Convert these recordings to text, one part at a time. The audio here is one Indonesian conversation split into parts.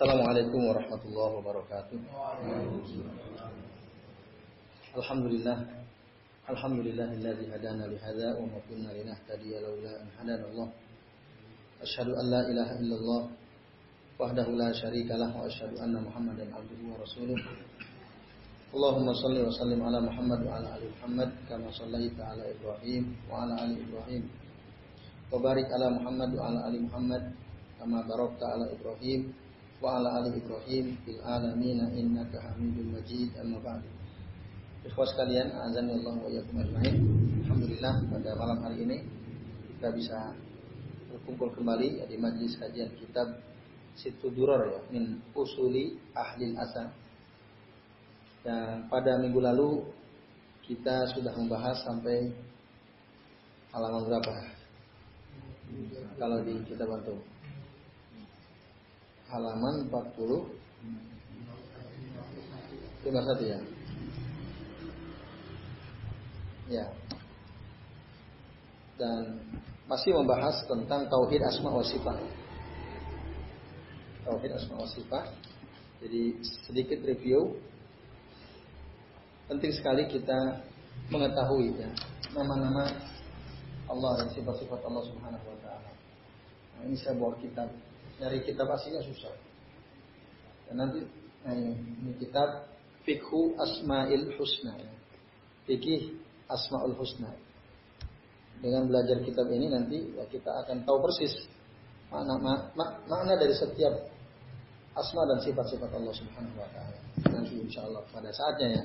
Assalamualaikum warahmatullahi wabarakatuh. Alhamdulillah. Alhamdulillahilladzi hadana li hadza wa ma kunna linahtadiya laula an hadana Allah. Asyhadu an la ilaha illallah wahdahu la syarika lah wa asyhadu anna Muhammadan abduhu wa rasuluh. Allahumma salli wa sallim ala Muhammad wa ala ali Muhammad kama sallaita ala Ibrahim wa ala ali Ibrahim. Wa barik ala Muhammad wa ala ali Muhammad kama ali Ibrahim fil alamin innaka Hamidum Majid amma ba'du. Ikhwas sekalian, azan Allah wa. Alhamdulillah pada malam hari ini kita bisa berkumpul kembali di majlis kajian kitab Situ Duror ya min usuli ahli asal. Dan pada minggu lalu kita sudah membahas sampai halaman berapa? Kalau di kita bantu halaman 40 51 ya. Ya. Dan masih membahas tentang tauhid asma wa sifat. Tauhid asma wa sifat. Jadi sedikit review. Penting sekali kita mengetahui ya nama-nama Allah dan sifat-sifat Allah Subhanahu wa taala. Nah, ini saya bawa kitab Nyari kitab aslinya susah. Dan nanti nah ini, ini kitab Fikhu Asmail Husna. Ya. Fikih Asmaul Husna. Dengan belajar kitab ini nanti ya kita akan tahu persis makna, makna, dari setiap asma dan sifat-sifat Allah Subhanahu wa taala. Nanti insya Allah pada saatnya ya.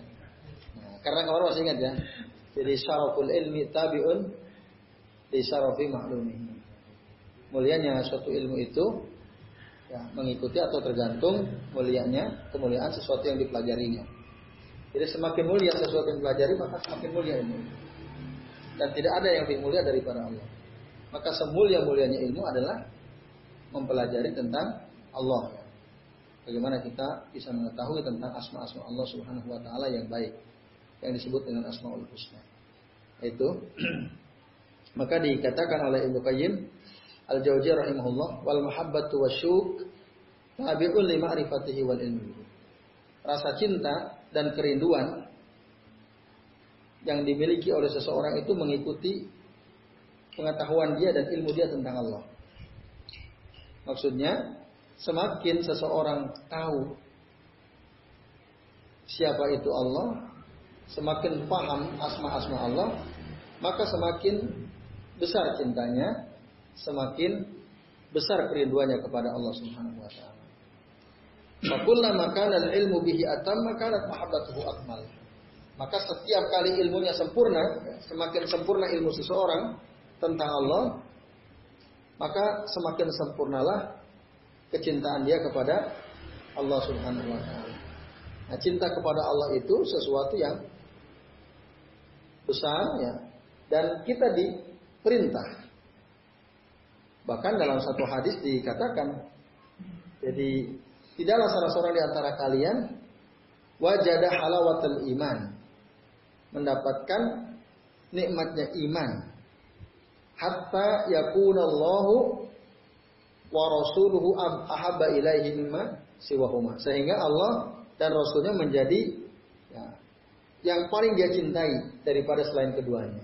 Nah, karena kemarin masih ingat ya. Jadi syaraful ilmi tabi'un di syarafi maklumihi. Mulianya suatu ilmu itu ya, mengikuti atau tergantung mulianya kemuliaan sesuatu yang dipelajarinya. Jadi semakin mulia sesuatu yang dipelajari maka semakin mulia ilmu. Dan tidak ada yang lebih mulia daripada Allah. Maka semulia mulianya ilmu adalah mempelajari tentang Allah. Bagaimana kita bisa mengetahui tentang asma-asma Allah Subhanahu wa taala yang baik yang disebut dengan asmaul husna. Itu maka dikatakan oleh Ibnu Qayyim Al-Jauzi rahimahullah wal mahabbatu wasyuk tabi'un li ma'rifatihi wal ilmi. Rasa cinta dan kerinduan yang dimiliki oleh seseorang itu mengikuti pengetahuan dia dan ilmu dia tentang Allah. Maksudnya, semakin seseorang tahu siapa itu Allah, semakin paham asma-asma Allah, maka semakin besar cintanya semakin besar kerinduannya kepada Allah Subhanahu wa taala. Fakullama kana ilmu bihi atamma kanat mahabbatuhu akmal. Maka setiap kali ilmunya sempurna, semakin sempurna ilmu seseorang tentang Allah, maka semakin sempurnalah kecintaan dia kepada Allah Subhanahu wa taala. Nah, cinta kepada Allah itu sesuatu yang besar ya dan kita diperintah Bahkan dalam satu hadis dikatakan, jadi tidaklah salah seorang di antara kalian wajadah halawatul iman, mendapatkan nikmatnya iman, hatta yakunallahu wa rasuluhu ahabba ilaihi mimma siwahuma. Sehingga Allah dan Rasulnya menjadi ya, yang paling dia cintai daripada selain keduanya.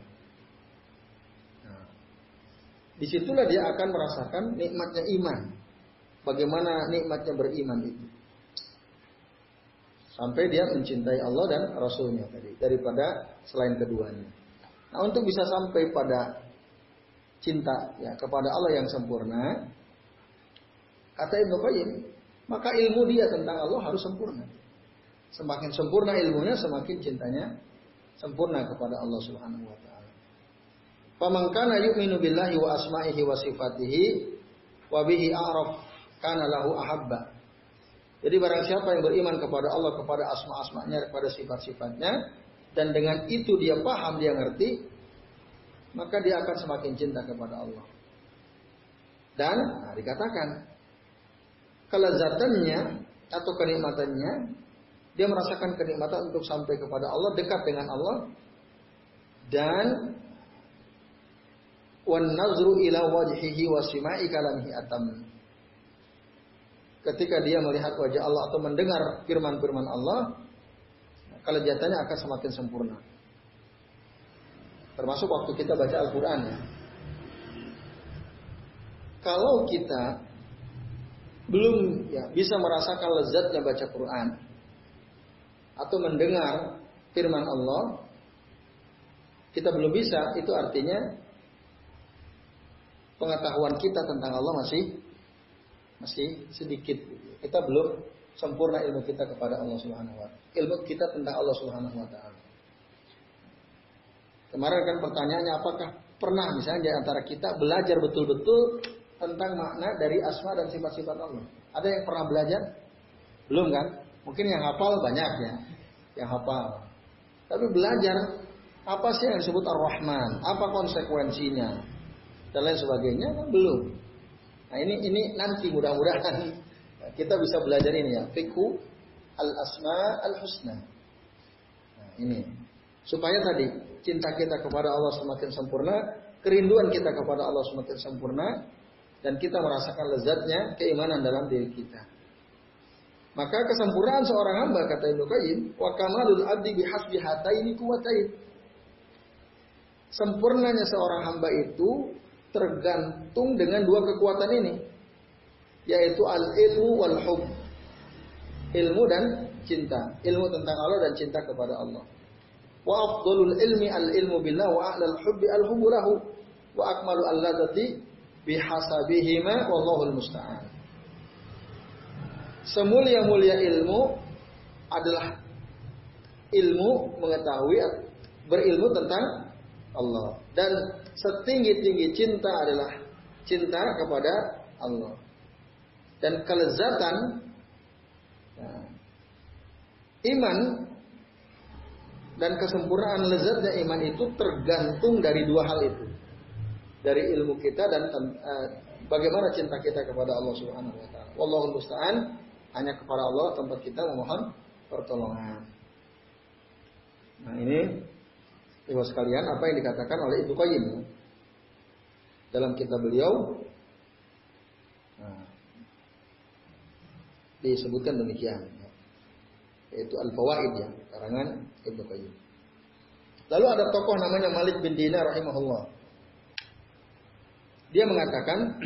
Di situlah dia akan merasakan nikmatnya iman. Bagaimana nikmatnya beriman itu. Sampai dia mencintai Allah dan Rasulnya tadi. Daripada selain keduanya. Nah untuk bisa sampai pada cinta ya kepada Allah yang sempurna. Kata Ibnu Qayyim. Maka ilmu dia tentang Allah harus sempurna. Semakin sempurna ilmunya, semakin cintanya sempurna kepada Allah Subhanahu wa taala. Faman kana yu'minu billahi wa asma'ihi wa sifatihi wa bihi a'raf kana lahu ahabba. Jadi barang siapa yang beriman kepada Allah, kepada asma-asmanya, kepada sifat-sifatnya, dan dengan itu dia paham, dia ngerti, maka dia akan semakin cinta kepada Allah. Dan nah, dikatakan kelezatannya atau kenikmatannya, dia merasakan kenikmatan untuk sampai kepada Allah, dekat dengan Allah, dan wan ila wajhihi atam. ketika dia melihat wajah Allah atau mendengar firman-firman Allah, kelezatannya akan semakin sempurna. Termasuk waktu kita baca Al-Quran ya. Kalau kita belum ya bisa merasakan lezatnya baca Quran atau mendengar firman Allah, kita belum bisa, itu artinya pengetahuan kita tentang Allah masih masih sedikit. Kita belum sempurna ilmu kita kepada Allah Subhanahu wa Ilmu kita tentang Allah Subhanahu wa taala. Kemarin kan pertanyaannya apakah pernah misalnya di antara kita belajar betul-betul tentang makna dari asma dan sifat-sifat Allah? Ada yang pernah belajar? Belum kan? Mungkin yang hafal banyak ya, yang hafal. Tapi belajar apa sih yang disebut Ar-Rahman? Apa konsekuensinya? Dan lain sebagainya kan belum. Nah ini ini nanti mudah-mudahan kita bisa belajar ini ya. Fikhu al-asma al-husna. Nah, ini supaya tadi cinta kita kepada Allah semakin sempurna, kerinduan kita kepada Allah semakin sempurna, dan kita merasakan lezatnya keimanan dalam diri kita. Maka kesempurnaan seorang hamba kata Ibnu Qayyim, wa kamalul abdi bihasbi hataini kuwatain. Sempurnanya seorang hamba itu tergantung dengan dua kekuatan ini, yaitu al ilmu wal hub. Ilmu dan cinta, ilmu tentang Allah dan cinta kepada Allah. Wa afdalul ilmi al ilmu billah wa a'lal hubbi al hubbu lahu wa akmalu al ladati bihasabihima wallahul musta'an. Semulia-mulia ilmu adalah ilmu mengetahui berilmu tentang Allah dan setinggi-tinggi cinta adalah cinta kepada Allah. Dan kelezatan nah, iman dan kesempurnaan lezatnya iman itu tergantung dari dua hal itu. Dari ilmu kita dan uh, bagaimana cinta kita kepada Allah Subhanahu wa taala. Wallahu musta'an, hanya kepada Allah tempat kita memohon pertolongan. Nah, ini Ibu sekalian apa yang dikatakan oleh Ibnu Qayyim dalam kitab beliau nah, disebutkan demikian yaitu Al-Fawaid ya, karangan Ibnu Qayyim. Lalu ada tokoh namanya Malik bin Dinar rahimahullah. Dia mengatakan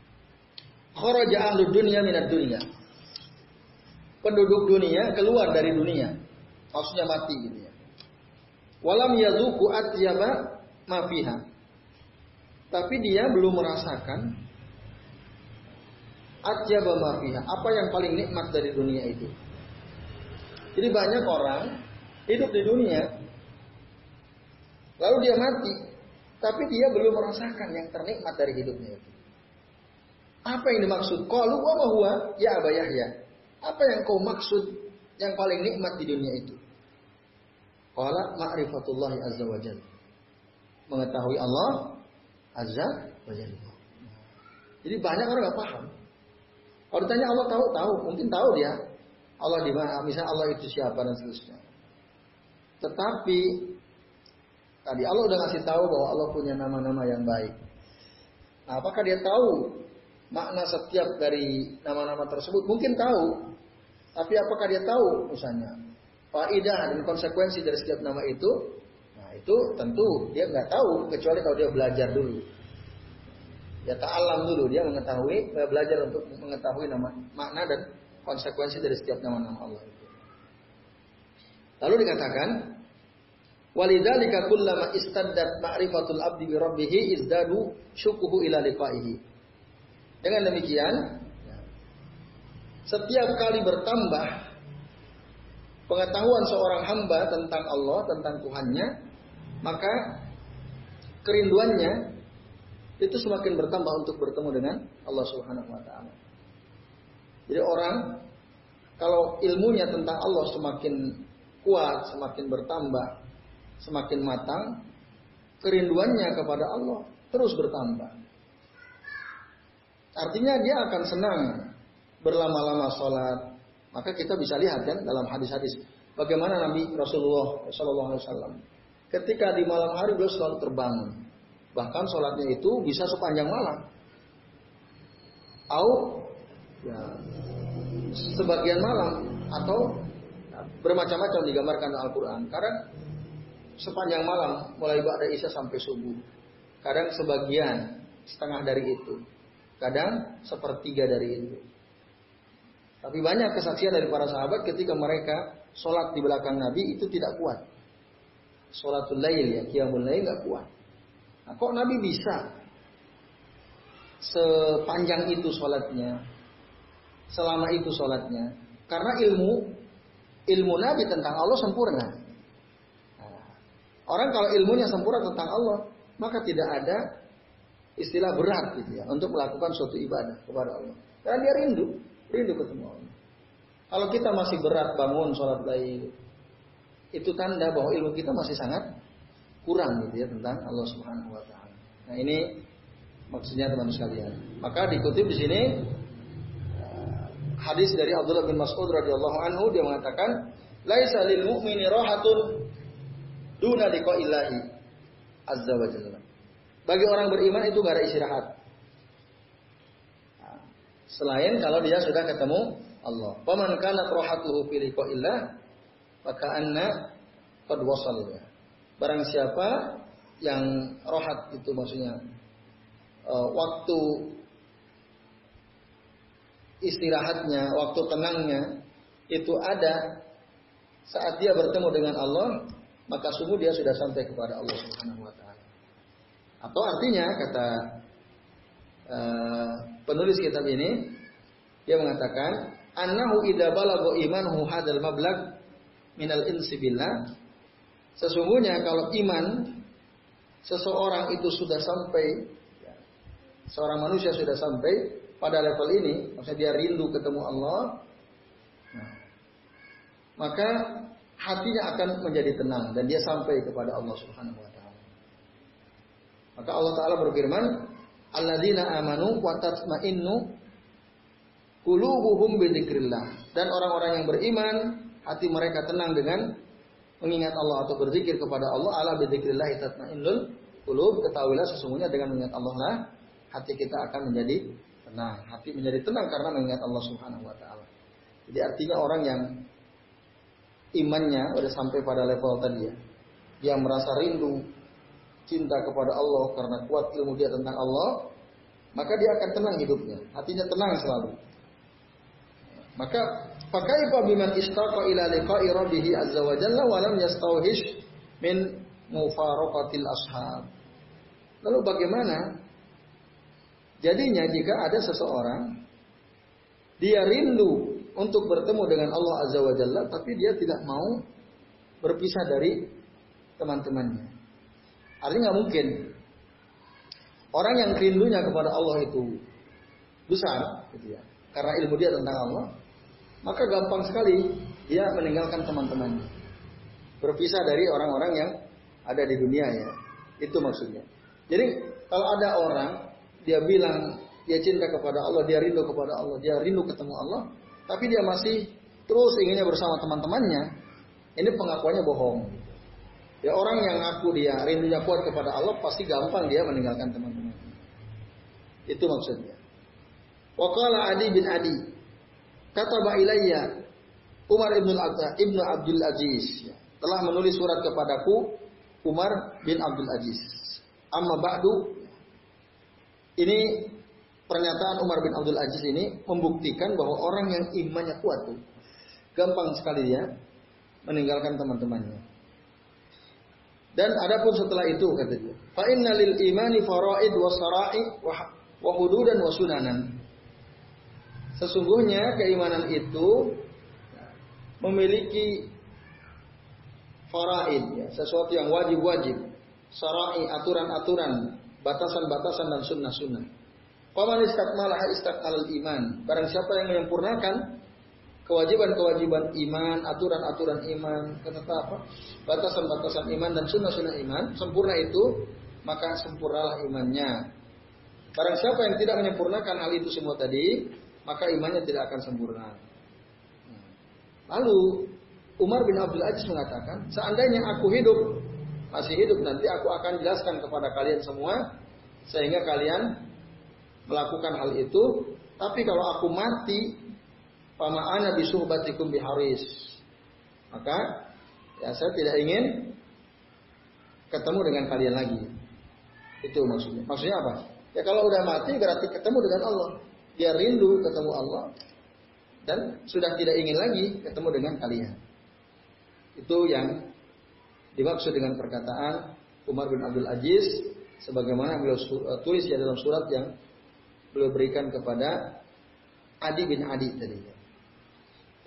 kharaja ahlu dunya minad dunya. Penduduk dunia keluar dari dunia. Maksudnya mati gitu. Walam yazuku atyaba mafiha. Tapi dia belum merasakan atyaba mafiha. Apa yang paling nikmat dari dunia itu. Jadi banyak orang hidup di dunia, lalu dia mati, tapi dia belum merasakan yang ternikmat dari hidupnya itu. Apa yang dimaksud? Kalau wa huwa ya Aba Yahya. Apa yang kau maksud yang paling nikmat di dunia itu? Qala ma'rifatullah azza wa jalla. Mengetahui Allah azza wa jalla. Jadi banyak orang nggak paham. Kalau ditanya Allah tahu, tahu, mungkin tahu dia. Allah di mana, misalnya Allah itu siapa dan seterusnya. Tetapi tadi Allah udah ngasih tahu bahwa Allah punya nama-nama yang baik. Nah, apakah dia tahu makna setiap dari nama-nama tersebut? Mungkin tahu. Tapi apakah dia tahu misalnya faidah dan konsekuensi dari setiap nama itu? Nah, itu tentu dia nggak tahu kecuali kalau dia belajar dulu. Ya ta'alam dulu dia mengetahui belajar untuk mengetahui nama makna dan konsekuensi dari setiap nama-nama Allah itu. Lalu dikatakan, Walidzalika kullama istaddat ma'rifatul abdi bi rabbih izdadu syukuhu ila liqaihi. Dengan demikian, setiap kali bertambah pengetahuan seorang hamba tentang Allah, tentang Tuhannya, maka kerinduannya itu semakin bertambah untuk bertemu dengan Allah Subhanahu wa taala. Jadi orang kalau ilmunya tentang Allah semakin kuat, semakin bertambah, semakin matang, kerinduannya kepada Allah terus bertambah. Artinya dia akan senang berlama-lama sholat. Maka kita bisa lihat kan dalam hadis-hadis bagaimana Nabi Rasulullah SAW ketika di malam hari beliau selalu terbangun. Bahkan sholatnya itu bisa sepanjang malam. Au ya, sebagian malam atau bermacam-macam digambarkan Al-Quran. Karena sepanjang malam mulai ba'da isya sampai subuh. Kadang sebagian setengah dari itu. Kadang sepertiga dari itu. Tapi banyak kesaksian dari para sahabat ketika mereka sholat di belakang Nabi itu tidak kuat. Sholatul lail ya, qiyamul lail nggak kuat. Nah, kok Nabi bisa sepanjang itu sholatnya, selama itu sholatnya? Karena ilmu ilmu Nabi tentang Allah sempurna. Nah, orang kalau ilmunya sempurna tentang Allah, maka tidak ada istilah berat gitu ya untuk melakukan suatu ibadah kepada Allah. Karena dia rindu, rindu ketemu Allah. Kalau kita masih berat bangun sholat lail, itu tanda bahwa ilmu kita masih sangat kurang gitu ya tentang Allah Subhanahu wa taala. Nah, ini maksudnya teman sekalian. Maka dikutip di sini hadis dari Abdullah bin Mas'ud radhiyallahu anhu dia mengatakan, "Laisa lil mu'mini rahatun duna liqa'illahi azza wa jalla." Bagi orang beriman itu gak ada istirahat. Selain kalau dia sudah ketemu Allah. Paman kana rohatuhu liqa'illah maka anna qad wasal ya. Barang siapa yang rohat itu maksudnya uh, waktu istirahatnya, waktu tenangnya itu ada saat dia bertemu dengan Allah, maka sungguh dia sudah sampai kepada Allah Subhanahu wa taala. Atau artinya kata uh, penulis kitab ini dia mengatakan annahu idza balagha imanuhu hadzal mablag minal insi billah. Sesungguhnya kalau iman seseorang itu sudah sampai seorang manusia sudah sampai pada level ini maksudnya dia rindu ketemu Allah maka hatinya akan menjadi tenang dan dia sampai kepada Allah Subhanahu wa taala. Maka Allah taala berfirman alladzina amanu wa tatma'innu Qulubuhum bidzikrillah. Dan orang-orang yang beriman, hati mereka tenang dengan mengingat Allah atau berzikir kepada Allah. Ala bidzikrillah tatmainnul qulub. Ketahuilah sesungguhnya dengan mengingat Allah lah hati kita akan menjadi tenang. Hati menjadi tenang karena mengingat Allah Subhanahu wa taala. Jadi artinya orang yang imannya sudah sampai pada level tadi ya. Dia merasa rindu cinta kepada Allah karena kuat ilmu dia tentang Allah, maka dia akan tenang hidupnya. Hatinya tenang selalu. Maka pakaifa biman istaqa ila liqa'i rabbih azza wa jalla wa lam yastauhish min mufaraqatil ashab. Lalu bagaimana jadinya jika ada seseorang dia rindu untuk bertemu dengan Allah azza wa jalla tapi dia tidak mau berpisah dari teman-temannya. Artinya nggak mungkin orang yang rindunya kepada Allah itu besar, gitu ya. Karena ilmu dia tentang Allah, maka gampang sekali dia meninggalkan teman-temannya. Berpisah dari orang-orang yang ada di dunia ya. Itu maksudnya. Jadi kalau ada orang dia bilang dia cinta kepada Allah, dia rindu kepada Allah, dia rindu ketemu Allah, tapi dia masih terus inginnya bersama teman-temannya, ini pengakuannya bohong. Ya orang yang ngaku dia rindunya kuat kepada Allah pasti gampang dia meninggalkan teman-teman. Itu maksudnya. Wakala Adi bin Adi Kata ilayya Umar ibn, ibn Abdul Aziz ya, telah menulis surat kepadaku Umar bin Abdul Aziz. Amma ba'du ini pernyataan Umar bin Abdul Aziz ini membuktikan bahwa orang yang imannya kuat tuh gampang sekali ya meninggalkan teman-temannya. Dan adapun setelah itu kata dia, fa inna lil imani faraid wa sara'i wa hududan wa sunanan. Sesungguhnya keimanan itu memiliki faraid, ya, sesuatu yang wajib-wajib, sarai aturan-aturan, batasan-batasan dan sunnah-sunnah. Faman istakmalaha istakmalal iman. Barang siapa yang menyempurnakan kewajiban-kewajiban iman, aturan-aturan iman, kata apa? Batasan-batasan iman dan sunnah-sunnah iman, sempurna itu, maka sempurnalah imannya. Barang siapa yang tidak menyempurnakan hal itu semua tadi, maka imannya tidak akan sempurna. Lalu Umar bin Abdul Aziz mengatakan, seandainya aku hidup, masih hidup nanti aku akan jelaskan kepada kalian semua sehingga kalian melakukan hal itu. Tapi kalau aku mati, Fama ana bisuhbatikum biharis. Maka ya saya tidak ingin ketemu dengan kalian lagi. Itu maksudnya. Maksudnya apa? Ya kalau udah mati berarti ketemu dengan Allah. Dia rindu ketemu Allah dan sudah tidak ingin lagi ketemu dengan kalian. Itu yang dimaksud dengan perkataan Umar bin Abdul Aziz sebagaimana beliau eh, tulis ya dalam surat yang beliau berikan kepada Adi bin Adi tadi.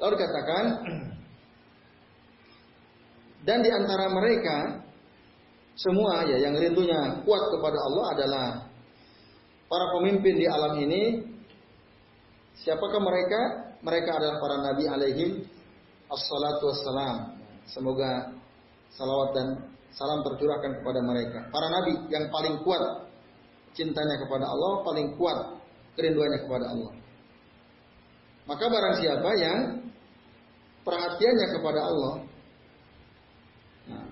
Lalu dikatakan dan di antara mereka semua ya yang rindunya kuat kepada Allah adalah para pemimpin di alam ini. Siapakah mereka? Mereka adalah para nabi alaihim assalatu wassalam. Semoga salawat dan salam tercurahkan kepada mereka. Para nabi yang paling kuat cintanya kepada Allah, paling kuat kerinduannya kepada Allah. Maka barang siapa yang perhatiannya kepada Allah, nah,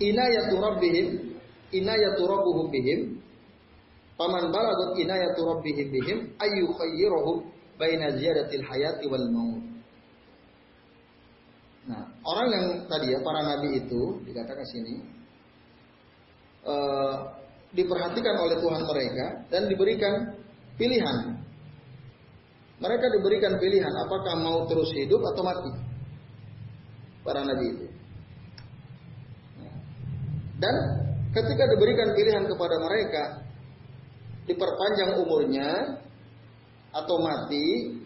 inayatu rabbihim, inayatu rabbuhum bihim, paman balagut inayatu rabbihim bihim, ayu khayyiruhum baina ziyadatil hayati wal maut. Nah, orang yang tadi ya para nabi itu dikatakan sini uh, diperhatikan oleh Tuhan mereka dan diberikan pilihan mereka diberikan pilihan apakah mau terus hidup atau mati. Para nabi itu. Dan ketika diberikan pilihan kepada mereka diperpanjang umurnya atau mati,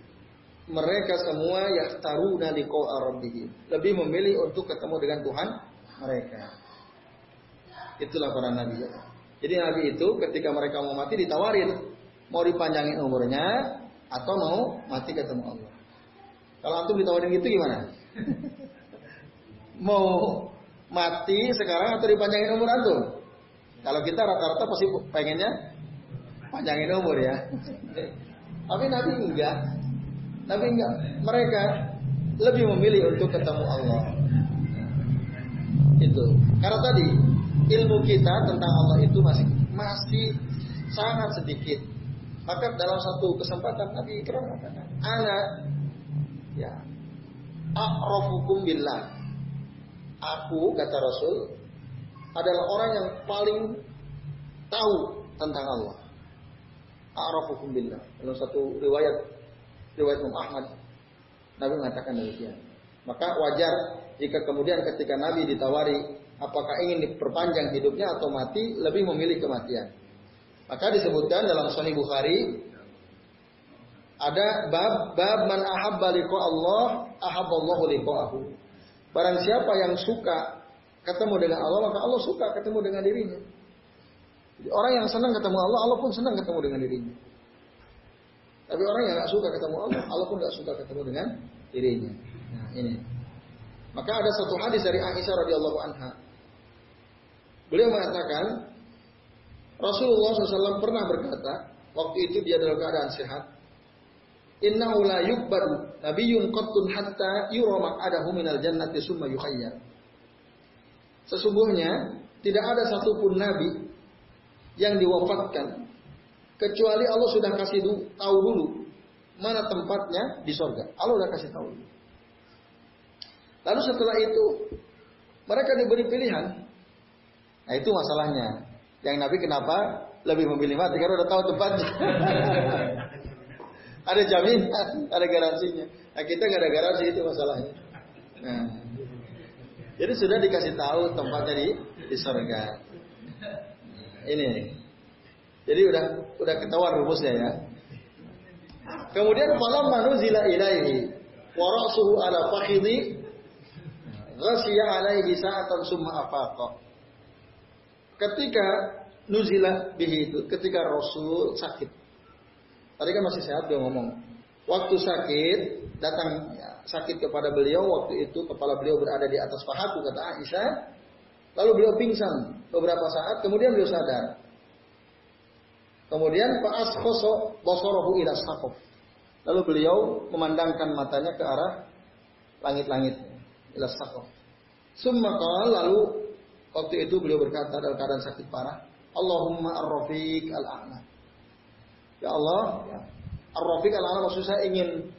mereka semua yahtaruna liqa'a rabbihim. Lebih memilih untuk ketemu dengan Tuhan mereka. Itulah para nabi. Jadi nabi itu ketika mereka mau mati ditawarin mau dipanjangin umurnya atau mau mati ketemu Allah. Kalau antum ditawarin gitu gimana? mau mati sekarang atau dipanjangin umur antum? Kalau kita rata-rata pasti pengennya panjangin umur ya. Tapi Nabi enggak. Nabi enggak. Mereka lebih memilih untuk ketemu Allah. Itu. Karena tadi ilmu kita tentang Allah itu masih masih sangat sedikit. Maka dalam satu kesempatan Nabi pernah mengatakan, "Ana ya a'rafukum billah." Aku kata Rasul adalah orang yang paling tahu tentang Allah. A'rafukum billah. Dalam satu riwayat riwayat Imam Ahmad Nabi mengatakan demikian. Maka wajar jika kemudian ketika Nabi ditawari apakah ingin diperpanjang hidupnya atau mati, lebih memilih kematian. Maka disebutkan dalam Sahih Bukhari ada bab bab man ahabba liqa Allah ahabballahu liqa'ahu. Barang siapa yang suka ketemu dengan Allah maka Allah suka ketemu dengan dirinya. Jadi orang yang senang ketemu Allah, Allah pun senang ketemu dengan dirinya. Tapi orang yang nggak suka ketemu Allah, Allah pun nggak suka ketemu dengan dirinya. Nah ini. Maka ada satu hadis dari Aisyah radhiyallahu anha. Beliau mengatakan, Rasulullah SAW pernah berkata, waktu itu dia dalam keadaan sehat, Inna la yukbadu nabiyyun qattun hatta yura maq'adahu minal jannati summa yukhayyar. Sesungguhnya tidak ada satupun nabi yang diwafatkan kecuali Allah sudah kasih tahu dulu mana tempatnya di sorga. Allah sudah kasih tahu. Lalu setelah itu mereka diberi pilihan. Nah itu masalahnya. Yang Nabi kenapa lebih memilih mati karena udah tahu tempatnya. ada jaminan, ada garansinya. Nah kita nggak ada garansi itu masalahnya. Nah, jadi sudah dikasih tahu tempatnya di di surga. Ini. Jadi udah udah ketahuan rumusnya ya. Kemudian malam manuzila ilaihi wa ra'suhu ala fakhidhi ghashiya alaihi sa'atan summa afaqa. Ketika nuzilah bihi itu, ketika Rasul sakit. Tadi kan masih sehat dia ngomong. Waktu sakit, datang ya, sakit kepada beliau, waktu itu kepala beliau berada di atas pahaku, kata Aisyah. Lalu beliau pingsan beberapa saat, kemudian beliau sadar. Kemudian Pak Askhoso bosorohu ila sakof. Lalu beliau memandangkan matanya ke arah langit-langit ila sakof. Summa lalu Waktu itu beliau berkata dalam keadaan sakit parah, Allahumma ar-rafiq al-a'la. Ya Allah, ya, Ar-Rafiq al-A'la maksud saya ingin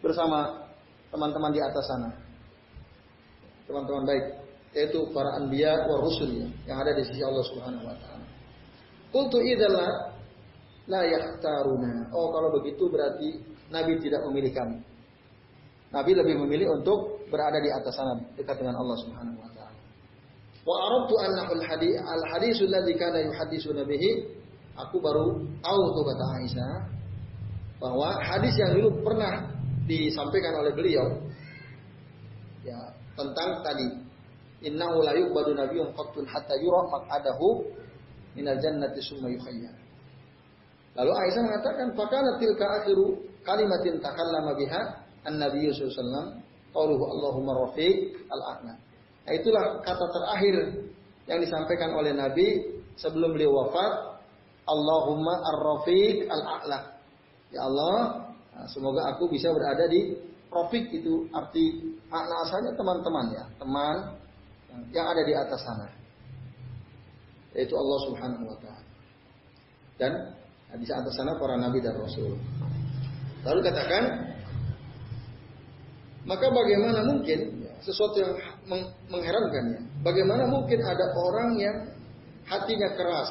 bersama teman-teman di atas sana. Teman-teman baik, yaitu para anbiya wa rusul yang ada di sisi Allah Subhanahu wa taala. Qultu idzalla la yahtaruna. Oh, kalau begitu berarti Nabi tidak memilih kami. Nabi lebih memilih untuk berada di atas sana dekat dengan Allah Subhanahu wa taala. Wa aradtu annahu al-hadis ladzi kana yuhaddisuna bihi aku baru tahu tuh kata Aisyah bahwa hadis yang dulu pernah disampaikan oleh beliau ya tentang tadi innahu la yuqbadu nabiyyun qattun hatta yura maq'adahu minal jannati summa yukhayyar. Lalu Aisyah mengatakan fakana tilka akhiru kalimatin takallama biha an-nabiy sallallahu alaihi wasallam Allahumma rafiq al-a'la. Nah, itulah kata terakhir yang disampaikan oleh Nabi sebelum beliau wafat Allahumma ar-rafiq al-a'la. Ya Allah, semoga aku bisa berada di profik itu arti makna asalnya teman-teman ya, teman yang ada di atas sana. Yaitu Allah Subhanahu wa taala. Dan di atas sana para nabi dan rasul. Lalu katakan maka bagaimana mungkin sesuatu yang mengherankan ya? Bagaimana mungkin ada orang yang hatinya keras,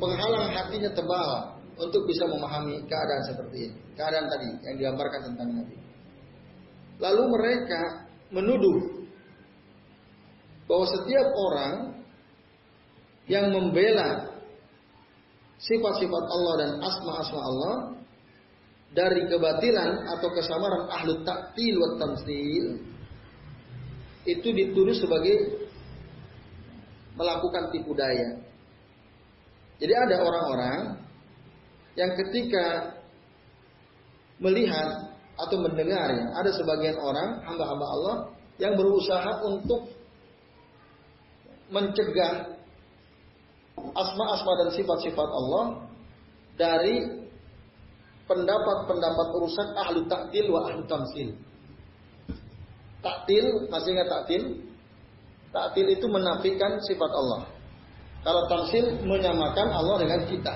penghalang hatinya tebal, untuk bisa memahami keadaan seperti ini. Keadaan tadi yang digambarkan tentang Nabi. Lalu mereka menuduh bahwa setiap orang yang membela sifat-sifat Allah dan asma-asma Allah dari kebatilan atau kesamaran ahlu taktil wa tamsil itu dituduh sebagai melakukan tipu daya. Jadi ada orang-orang yang ketika melihat atau mendengar ya, ada sebagian orang hamba-hamba Allah yang berusaha untuk mencegah asma-asma dan sifat-sifat Allah dari pendapat-pendapat rusak ahlu taktil wa ahlu tamsil. Taktil, masih ingat taktil? Taktil itu menafikan sifat Allah. Kalau tamsil menyamakan Allah dengan kita.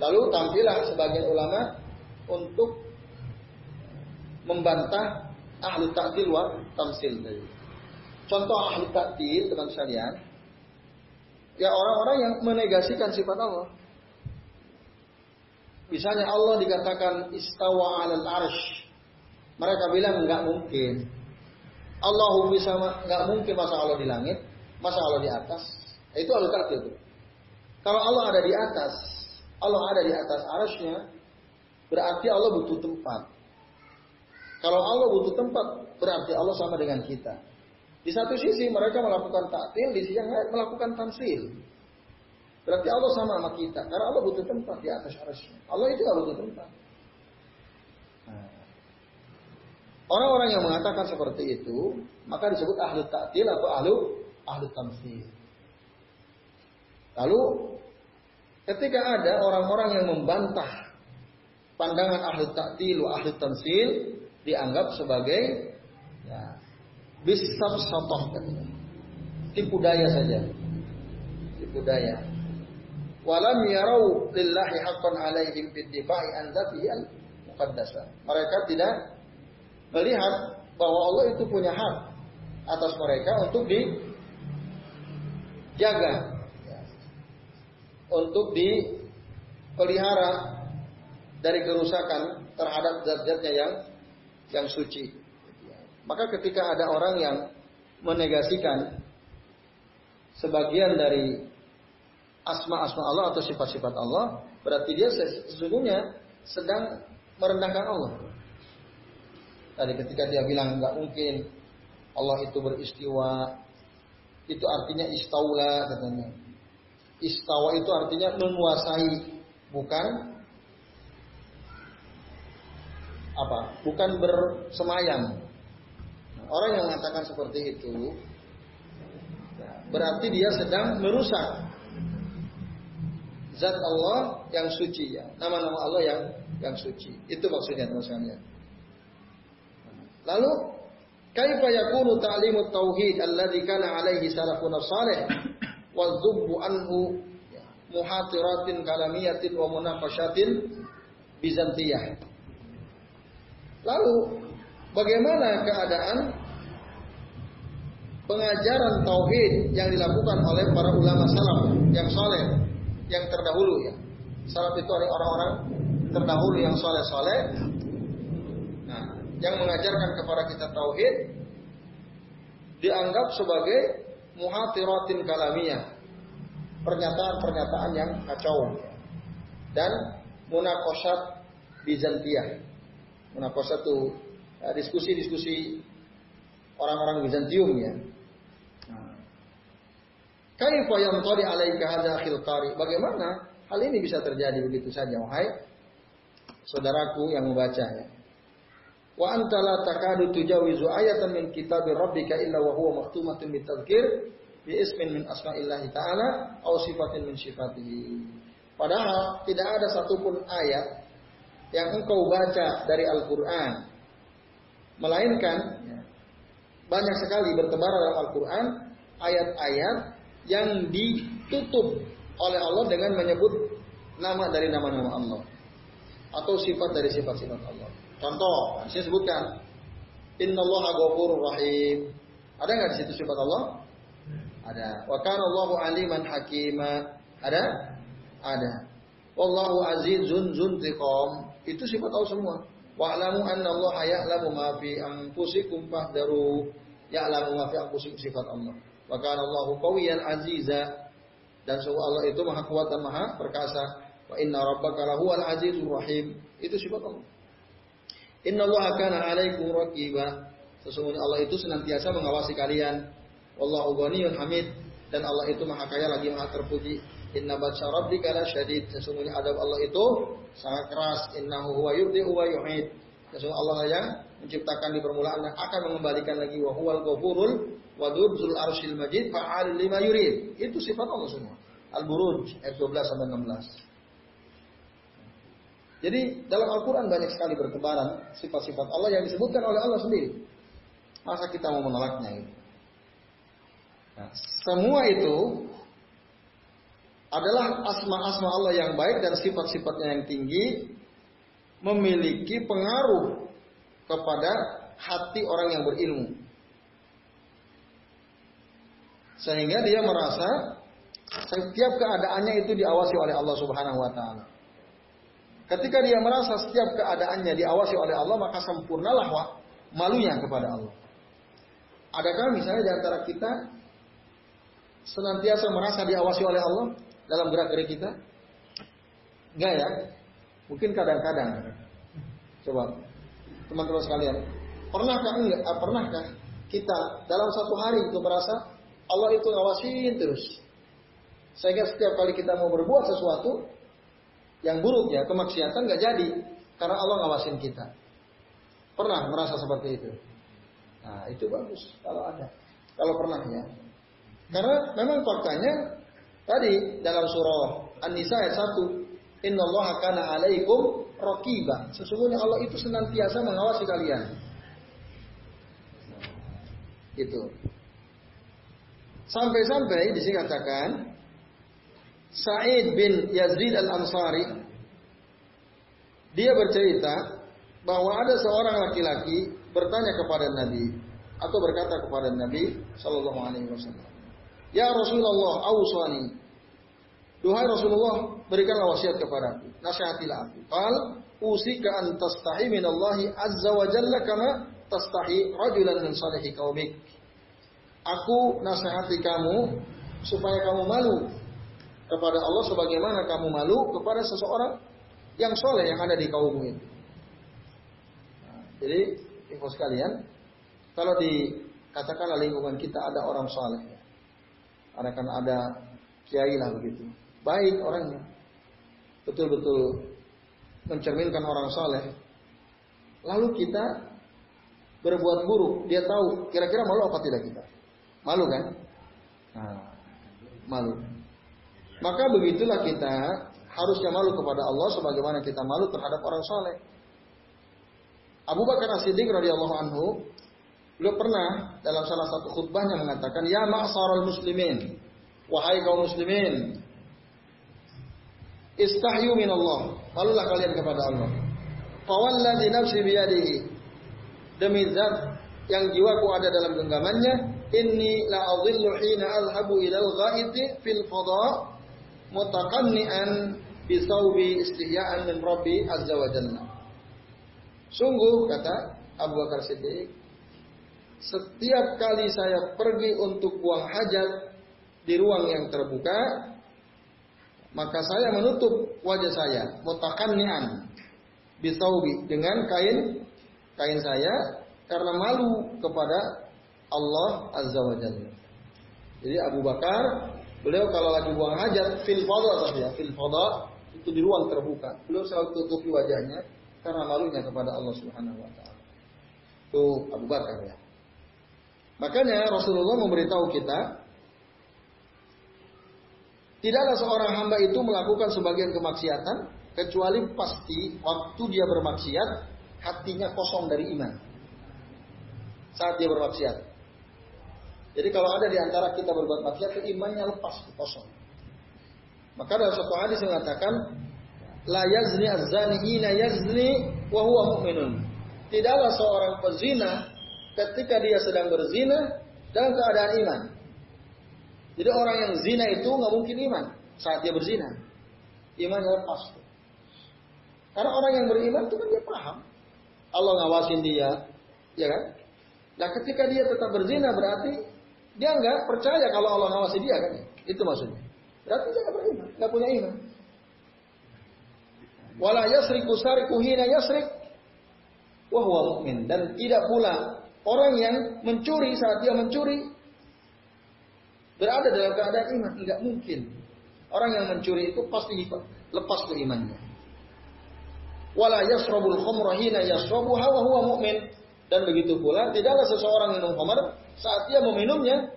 Lalu tampillah sebagian ulama untuk membantah ahlu taktil wa tamsil Contoh ahlu taktil teman sekalian, ya orang-orang yang menegasikan sifat Allah. Misalnya Allah dikatakan istawa alal arsh. Mereka bilang nggak mungkin. Allahu bisa nggak mungkin masa Allah di langit, masa Allah di atas. Itu ahlu taktil. Kalau Allah ada di atas, Allah ada di atas arasnya, berarti Allah butuh tempat. Kalau Allah butuh tempat, berarti Allah sama dengan kita. Di satu sisi mereka melakukan taktil, di sisi yang lain melakukan tamsil. Berarti Allah sama sama kita. Karena Allah butuh tempat di atas arasnya. Allah itu tidak butuh tempat. Nah. Orang-orang yang mengatakan seperti itu, maka disebut ahlu taktil atau ahlu ahlu tamsil. Lalu Ketika ada orang-orang yang membantah pandangan ahli ta'til wa ahli tansil dianggap sebagai ya, bisab sotoh. Tipu daya saja. Tipu daya. Walam yarau lillahi haqqan alaihim biddifa'i an dzatihi al muqaddasa. Mereka tidak melihat bahwa Allah itu punya hak atas mereka untuk dijaga untuk dipelihara dari kerusakan terhadap zat-zatnya yang yang suci. Maka ketika ada orang yang menegasikan sebagian dari asma-asma Allah atau sifat-sifat Allah, berarti dia sesungguhnya sedang merendahkan Allah. Tadi ketika dia bilang nggak mungkin Allah itu beristiwa, itu artinya istaula katanya. Istawa itu artinya menguasai, bukan apa? Bukan bersemayam. orang yang mengatakan seperti itu berarti dia sedang merusak zat Allah yang suci ya, nama-nama Allah yang yang suci. Itu maksudnya teman-teman. Lalu kaifa yakunu ta'limut tauhid alladhi kana alaihi salafun salih wadzubbu anhu muhatiratin kalamiyatin wa munaqasyatin Bizantiyah. Lalu bagaimana keadaan pengajaran tauhid yang dilakukan oleh para ulama salaf yang soleh, yang terdahulu ya. Salaf itu orang-orang terdahulu yang soleh-soleh. Nah, yang mengajarkan kepada kita tauhid dianggap sebagai muhatiratin kalamiyah. Pernyataan-pernyataan yang kacau. Dan munakosat Bizantiah. Munakosat itu eh, diskusi-diskusi orang-orang Bizantium ya. Kaifa yamtari alaika hadza akhil qari? Bagaimana hal ini bisa terjadi begitu saja wahai saudaraku yang membaca ya. Wa anta la takadu tujawizu ayatan min kitab rabbika illa wa huwa maktumatun bitadzkir bi ismin min asma'illahi ta'ala aw sifatin min sifatihi. Padahal tidak ada satupun ayat yang engkau baca dari Al-Qur'an melainkan ya, banyak sekali bertebaran dalam Al-Qur'an ayat-ayat yang ditutup oleh Allah dengan menyebut nama dari nama-nama Allah atau sifat dari sifat-sifat Allah. Contoh, saya sebutkan Inna Allah Ghafurur Rahim. Ada nggak di situ sifat Allah? Ada. Wa kana Allahu aliman hakima. Ada? Ada. Wallahu azizun zuntiqam. Itu sifat Allah semua. Wa'lamu anna Allah ya'lamu ma fi anfusikum fahdaru. Ya'lamu ma fi anfusikum sifat Allah. Wa kana Allahu qawiyan aziza. Dan sungguh Allah itu maha kuat dan maha perkasa. Wa inna rabbaka lahuwal azizur rahim. Itu sifat Allah. Inna Allah kana alaikum raqiba. Sesungguhnya Allah itu senantiasa mengawasi kalian. Wallahu ghaniyun hamid. Dan Allah itu maha kaya lagi maha terpuji. Inna batsya rabbika la syadid. Sesungguhnya adab Allah itu sangat keras. Innahu huwa yubdi'u wa yu'id. Sesungguhnya Allah yang menciptakan di permulaan dan akan mengembalikan lagi wa huwal ghafurul wadud zul arsyil majid fa'al lima yurid. Itu sifat Allah semua. Al-Buruj ayat 12 sampai 16. Jadi dalam Al-Quran banyak sekali bertebaran sifat-sifat Allah yang disebutkan oleh Allah sendiri. Masa kita mau menolaknya itu? Nah, semua itu adalah asma-asma Allah yang baik dan sifat-sifatnya yang tinggi memiliki pengaruh kepada hati orang yang berilmu. Sehingga dia merasa setiap keadaannya itu diawasi oleh Allah Subhanahu wa taala. Ketika dia merasa setiap keadaannya diawasi oleh Allah, maka sempurnalah malunya kepada Allah. Adakah misalnya di antara kita senantiasa merasa diawasi oleh Allah dalam gerak-gerik kita? Enggak ya? Mungkin kadang-kadang. Coba teman-teman sekalian, pernahkah enggak? Ah, pernahkah kita dalam satu hari itu merasa Allah itu ngawasin terus? Sehingga setiap kali kita mau berbuat sesuatu yang buruk ya, kemaksiatan nggak jadi karena Allah ngawasin kita. Pernah merasa seperti itu? Nah, itu bagus kalau ada. Kalau pernah ya. Karena memang faktanya tadi dalam surah An-Nisa ayat 1, "Innallaha kana 'alaikum raqiba." Sesungguhnya Allah itu senantiasa mengawasi kalian. Itu. Sampai-sampai di sini Sa'id bin Yazid al-Ansari dia bercerita bahwa ada seorang laki-laki bertanya kepada Nabi atau berkata kepada Nabi Shallallahu Alaihi Wasallam, Ya Rasulullah, awsani. Duhai Rasulullah, berikanlah wasiat kepadaku, nasihatilah aku. Qal usika an tastahi min Allah azza wa jalla kama tastahi rajulan min salihi qaumik. Aku nasihati kamu supaya kamu malu kepada Allah sebagaimana kamu malu kepada seseorang yang soleh yang ada di kaummu itu. Nah, jadi, info sekalian, kalau dikatakanlah lingkungan kita ada orang soleh, ada kan ada kiai lah begitu, baik orangnya, betul-betul mencerminkan orang soleh, lalu kita berbuat buruk, dia tahu kira-kira malu apa tidak kita, malu kan? Nah, malu. Maka begitulah kita harusnya malu kepada Allah sebagaimana kita malu terhadap orang soleh. Abu Bakar As-Siddiq radhiyallahu anhu beliau pernah dalam salah satu khutbahnya mengatakan, "Ya ma'syaral muslimin, wahai kaum muslimin, Istahyu min Allah. Malulah kalian kepada Allah. Fawalladzi nafsi biyadihi. Demi zat yang jiwaku ada dalam genggamannya, inni la adhillu hina azhabu ila al-ghaiti fil fadha mutaqanni'an bi thawbi istihya'an min rabbi azza wa jalla. Sungguh kata Abu Bakar Siddiq, setiap kali saya pergi untuk buang hajat di ruang yang terbuka, maka saya menutup wajah saya mutaqanni'an bi thawbi dengan kain kain saya karena malu kepada Allah Azza wa Jalla. Jadi Abu Bakar, beliau kalau lagi buang hajat fil fadha tadi ya, fil itu di ruang terbuka. Beliau selalu tutupi wajahnya karena malunya kepada Allah Subhanahu wa taala. Itu Abu Bakar ya. Makanya Rasulullah memberitahu kita Tidaklah seorang hamba itu melakukan sebagian kemaksiatan kecuali pasti waktu dia bermaksiat hatinya kosong dari iman saat dia bermaksiat. Jadi kalau ada di antara kita berbuat maksiat, imannya lepas, kosong. Maka dalam satu hadis mengatakan, La yazni az-zani hina yazni wa huwa mu'minun. Tidaklah seorang pezina ketika dia sedang berzina dalam keadaan iman. Jadi orang yang zina itu nggak mungkin iman saat dia berzina. Imannya lepas. Karena orang yang beriman itu kan dia paham. Allah ngawasin dia, ya kan? Nah ketika dia tetap berzina berarti dia nggak percaya kalau Allah ngawasi dia kan? Itu maksudnya. Berarti dia nggak beriman, nggak punya iman. Wala yasriku sariku hina yasrik wahwa mukmin dan tidak pula orang yang mencuri saat dia mencuri berada dalam keadaan iman nggak mungkin. Orang yang mencuri itu pasti lepas ke imannya. Wala yasrabul khamra hina yasrabuha wa huwa mu'min dan begitu pula tidaklah seseorang minum khamar saat dia meminumnya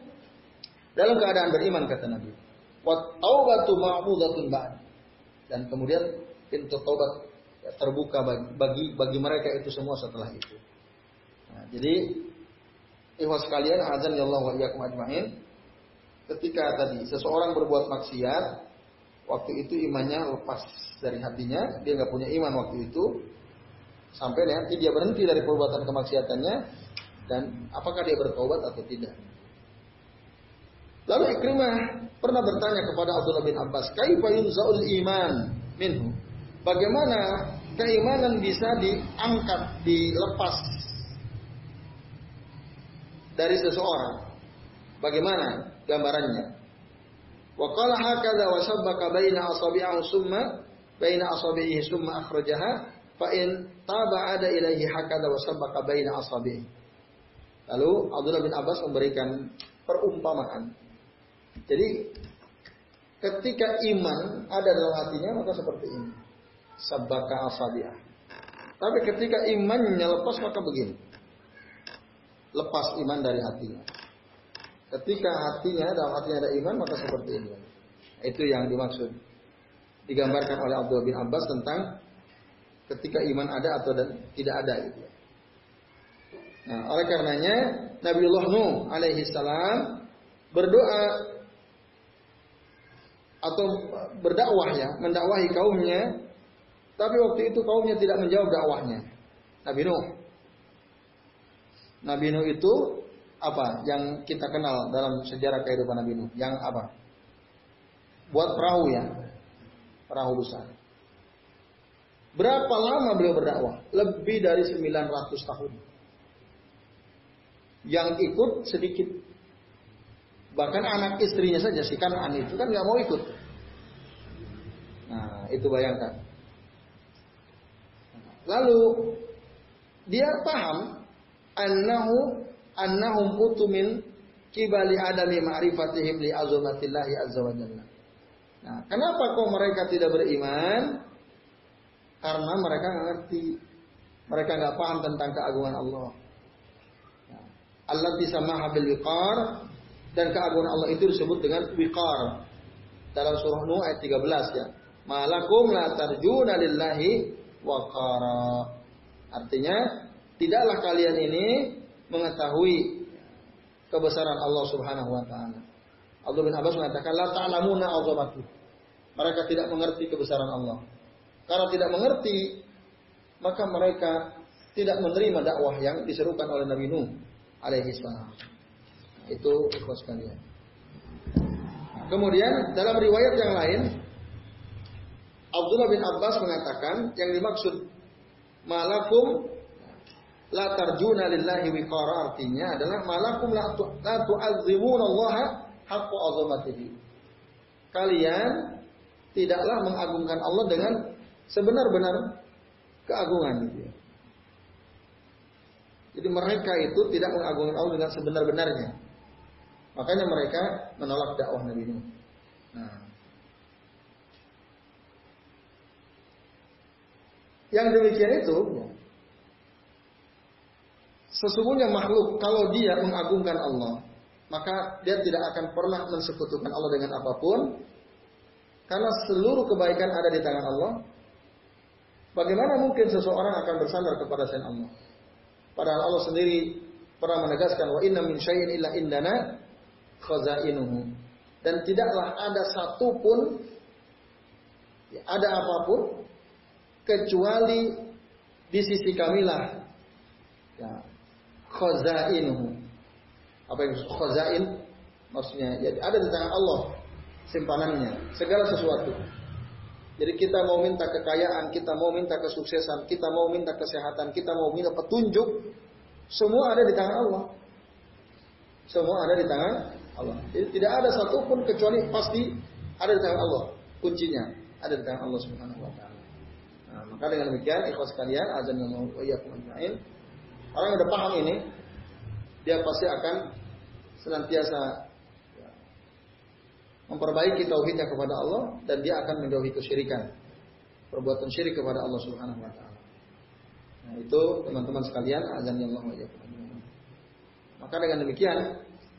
dalam keadaan beriman kata Nabi. Wa taubatu ma'budatun ba'd. Dan kemudian pintu taubat terbuka bagi bagi mereka itu semua setelah itu. Nah, jadi ikhwas sekalian azan ya Allah wa iyyakum. Ketika tadi seseorang berbuat maksiat, waktu itu imannya lepas dari hatinya, dia nggak punya iman waktu itu, Sampai nanti dia berhenti dari perbuatan kemaksiatannya dan apakah dia bertobat atau tidak. Lalu Ikrimah pernah bertanya kepada Abdullah bin Abbas, "Kaifa yunzaul iman minhu?" Bagaimana keimanan bisa diangkat, dilepas dari seseorang? Bagaimana gambarannya? Wa qala hakadha wa sabbaka baina asabi'ihi summa baina asabi'ihi summa akhrajaha fa in taba ada ilahi hakada wa sabaka baina asabi. Lalu Abdullah bin Abbas memberikan perumpamaan. Jadi ketika iman ada dalam hatinya maka seperti ini. Sabaka asabiah. Tapi ketika imannya lepas maka begini. Lepas iman dari hatinya. Ketika hatinya dalam hatinya ada iman maka seperti ini. Itu yang dimaksud. Digambarkan oleh Abdullah bin Abbas tentang ketika iman ada atau tidak ada itu. Nah, oleh karenanya Nabiullah Nuh alaihi salam berdoa atau berdakwah ya, mendakwahi kaumnya, tapi waktu itu kaumnya tidak menjawab dakwahnya. Nabi Nuh. Nabi Nuh itu apa? Yang kita kenal dalam sejarah kehidupan Nabi Nuh. Yang apa? Buat perahu ya. Perahu besar. Berapa lama beliau berdakwah? Lebih dari 900 tahun. Yang ikut sedikit. Bahkan anak istrinya saja si Kanan itu kan nggak mau ikut. Nah, itu bayangkan. Lalu dia paham annahu annahum utumin kibali adami ma'rifatihim li azamatillahi azza wa jalla. Nah, kenapa kok mereka tidak beriman? Karena mereka nggak ngerti. Mereka nggak paham tentang keagungan Allah. Allah bisa mahabil wiqar dan keagungan Allah itu disebut dengan wiqar. Dalam surah Nuh ayat 13 ya. Malakum la tarjuna lillahi waqara. Artinya, tidaklah kalian ini mengetahui kebesaran Allah Subhanahu wa taala. Abdul bin Abbas mengatakan la ta'lamuna azamatu. Mereka tidak mengerti kebesaran Allah. Karena tidak mengerti, maka mereka tidak menerima dakwah yang diserukan oleh Nabi Nuh alaihi salam. Itu ikhlas kalian. Kemudian dalam riwayat yang lain Abdullah bin Abbas mengatakan yang dimaksud malakum la tarjuna lillahi wiqara artinya adalah malakum la, tu, la tu'azzimuna Allah haqqa azamatihi. Kalian tidaklah mengagungkan Allah dengan sebenar-benar keagungan ya. Jadi mereka itu tidak mengagungkan Allah dengan sebenar-benarnya. Makanya mereka menolak dakwah Nabi Nuh. Nah. Yang demikian itu, ya, sesungguhnya makhluk kalau dia mengagungkan Allah, maka dia tidak akan pernah mensekutukan Allah dengan apa pun, karena seluruh kebaikan ada di tangan Allah. Bagaimana mungkin seseorang akan bersandar kepada selain Allah? Padahal Allah sendiri pernah menegaskan wa inna min syai'in illa indana khazainuhu. Dan tidaklah ada satupun ya, ada apa pun kecuali di sisi kamilah ya, khazainuhu. Apa yang khazain? Maksudnya ya, ada di tangan Allah simpanannya segala sesuatu. Jadi kita mau minta kekayaan, kita mau minta kesuksesan, kita mau minta kesehatan, kita mau minta petunjuk, semua ada di tangan Allah. Semua ada di tangan Allah. Jadi tidak ada satupun kecuali pasti ada di tangan Allah. Kuncinya ada di tangan Allah Subhanahu wa taala. Nah, maka dengan demikian ikhlas kalian azan yang mau ajmain. Orang yang udah paham ini dia pasti akan senantiasa memperbaiki tauhidnya kepada Allah dan dia akan menjauhi kesyirikan. Perbuatan syirik kepada Allah Subhanahu wa taala. Nah, itu teman-teman sekalian azan yang Allah Maka dengan demikian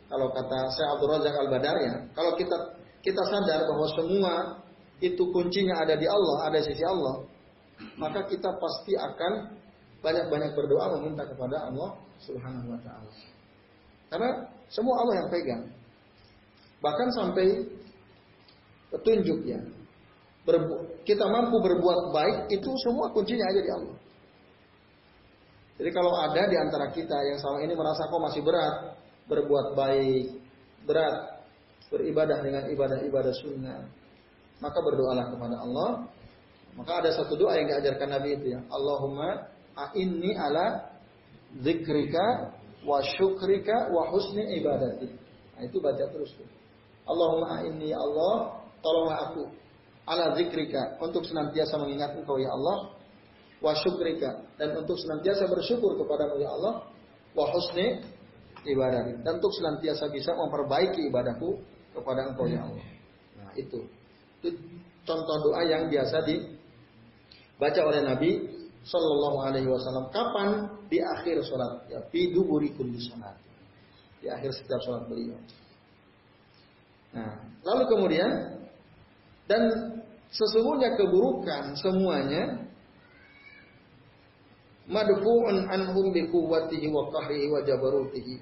kalau kata saya Abdul Razak Al Badar ya, kalau kita kita sadar bahwa semua itu kuncinya ada di Allah, ada di sisi Allah, maka kita pasti akan banyak-banyak berdoa meminta kepada Allah Subhanahu wa taala. Karena semua Allah yang pegang. Bahkan sampai petunjuk ya. Berbu kita mampu berbuat baik itu semua kuncinya ada di Allah. Jadi kalau ada di antara kita yang selama ini merasa kok masih berat, berbuat baik, berat, beribadah dengan ibadah-ibadah sunnah, maka berdoalah kepada Allah. Maka ada satu doa yang diajarkan Nabi itu ya, Allahumma a'inni ala zikrika wa syukrika wa husni ibadati. Nah, itu baca terus tuh. Allahumma a'inni ya Allah, tolonglah aku ala zikrika untuk senantiasa mengingat Engkau ya Allah wa syukrika dan untuk senantiasa bersyukur kepadamu ya Allah wa husni ibadah dan untuk senantiasa bisa memperbaiki ibadahku kepada Engkau ya Allah. Nah, itu. Itu contoh doa yang biasa dibaca oleh Nabi Shallallahu alaihi wasallam. Kapan? Di akhir sholat. Ya, duburi kulli sholat. Di akhir setiap sholat beliau. Nah, lalu kemudian dan sesungguhnya keburukan semuanya madfu'un anhum bi quwwatihi wa qahrihi wa jabarutihi.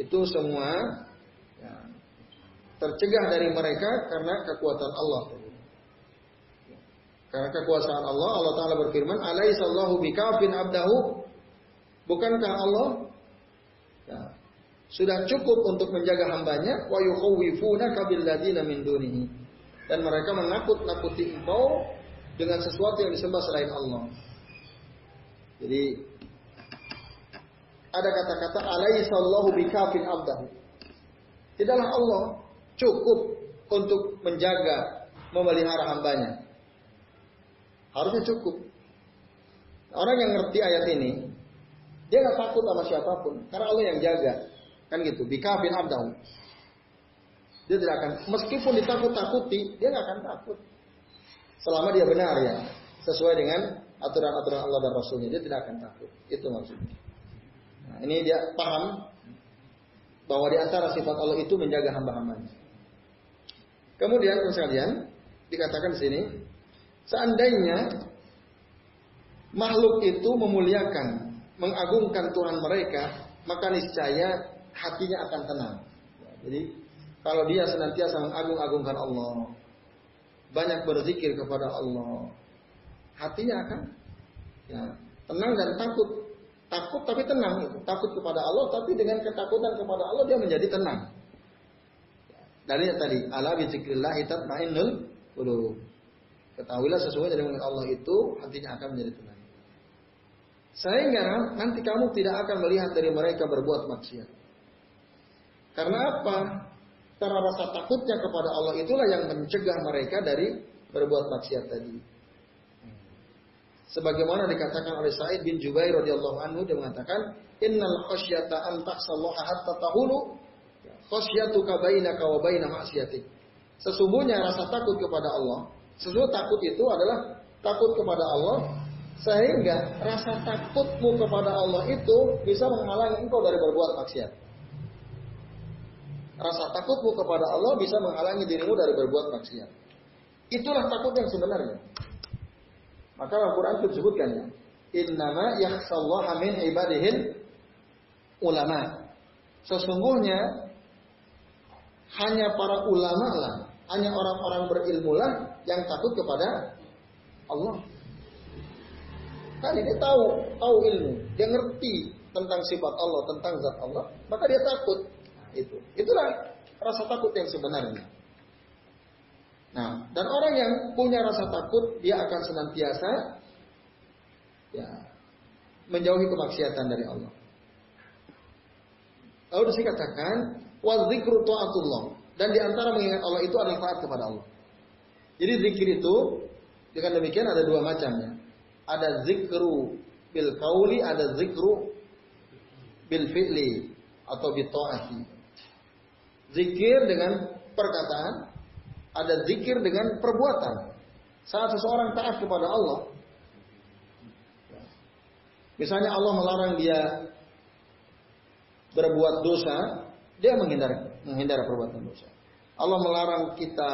Itu semua ya, tercegah dari mereka karena kekuatan Allah. Karena kekuasaan Allah, Allah Ta'ala berfirman, Alaihissallahu bikafin abdahu. Bukankah Allah sudah cukup untuk menjaga hambanya? Wa yukhawwifuna kabil ladina min dunihi. Dan mereka menakut-nakuti engkau dengan sesuatu yang disembah selain Allah. Jadi ada kata-kata alaihissallahu bikafin abdahu. Tidaklah Allah cukup untuk menjaga, memelihara hambanya. Harusnya cukup. Orang yang ngerti ayat ini, dia nggak takut sama siapa pun, karena Allah yang jaga. Kan gitu, bikafin abdahu. Dia tidak akan, meskipun ditakut-takuti, dia nggak akan takut. Selama dia benar ya, sesuai dengan aturan-aturan Allah dan Rasulnya. Dia tidak akan takut. Itu maksudnya. Nah, ini dia paham bahwa di antara sifat Allah itu menjaga hamba-hambanya. Kemudian sekalian dikatakan di sini, seandainya makhluk itu memuliakan, mengagungkan Tuhan mereka, maka niscaya hatinya akan tenang. Jadi kalau dia senantiasa mengagung-agungkan Allah, banyak berzikir kepada Allah, hatinya akan ya, tenang dan takut. Takut tapi tenang. Takut kepada Allah tapi dengan ketakutan kepada Allah dia menjadi tenang. Dari tadi, ala bi zikrillah tatmainnul qulub. Ketahuilah sesungguhnya dengan Allah itu hatinya akan menjadi tenang. Sehingga nanti kamu tidak akan melihat dari mereka berbuat maksiat. Karena apa? Karena rasa takutnya kepada Allah itulah yang mencegah mereka dari berbuat maksiat tadi. Sebagaimana dikatakan oleh Sa'id bin Jubair radhiyallahu anhu dia mengatakan, "Innal khasyata an tahsallaha hatta tahulu khasyatuka bainaka wa baina maksiatik." Sesungguhnya rasa takut kepada Allah, sesungguhnya takut itu adalah takut kepada Allah sehingga rasa takutmu kepada Allah itu bisa menghalangi engkau dari berbuat maksiat. Rasa takutmu kepada Allah bisa menghalangi dirimu dari berbuat maksiat. Itulah takut yang sebenarnya. Maka Al-Quran itu disebutkan ya. Innama yakhsallaha min ibadihil ulama. Sesungguhnya hanya para ulama lah, hanya orang-orang berilmu lah yang takut kepada Allah. Kan dia tahu, tahu ilmu, dia ngerti tentang sifat Allah, tentang zat Allah, maka dia takut. Itu, itulah rasa takut yang sebenarnya. Nah, dan orang yang punya rasa takut, dia akan senantiasa ya menjauhi kemaksiatan dari Allah. Lalu dikatakan wa dzikru ta'atullah dan di antara mengingat Allah itu adalah taat kepada Allah. Jadi zikir itu dengan demikian ada dua macamnya. Ada zikru bil kauli, ada zikru bil fi'li atau bil ta'ati. Zikir dengan perkataan, ada zikir dengan perbuatan. Saat seseorang taat kepada Allah, misalnya Allah melarang dia berbuat dosa, dia menghindar menghindar perbuatan dosa. Allah melarang kita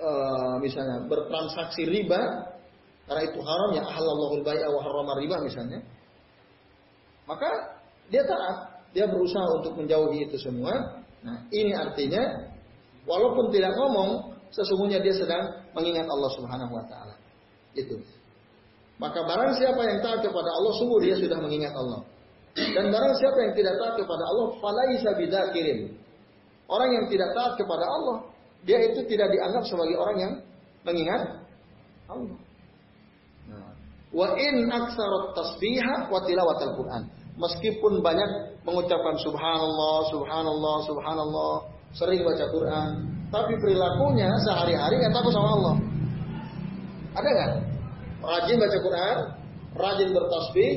uh, misalnya bertransaksi riba karena itu haram ya halallahu bai'a wa riba misalnya. Maka dia taat, dia berusaha untuk menjauhi itu semua. Nah, ini artinya Walaupun tidak ngomong, sesungguhnya dia sedang mengingat Allah Subhanahu wa taala. Itu. Maka barang siapa yang taat kepada Allah, sungguh dia sudah mengingat Allah. Dan barang siapa yang tidak taat kepada Allah, falaisa bidakirin. Orang yang tidak taat kepada Allah, dia itu tidak dianggap sebagai orang yang mengingat Allah. Nah. Wa in aksarat tasbiha wa tilawatal Quran. Meskipun banyak mengucapkan subhanallah, subhanallah, subhanallah, sering baca Quran, tapi perilakunya sehari-hari nggak takut sama Allah. Ada nggak? Rajin baca Quran, rajin bertasbih,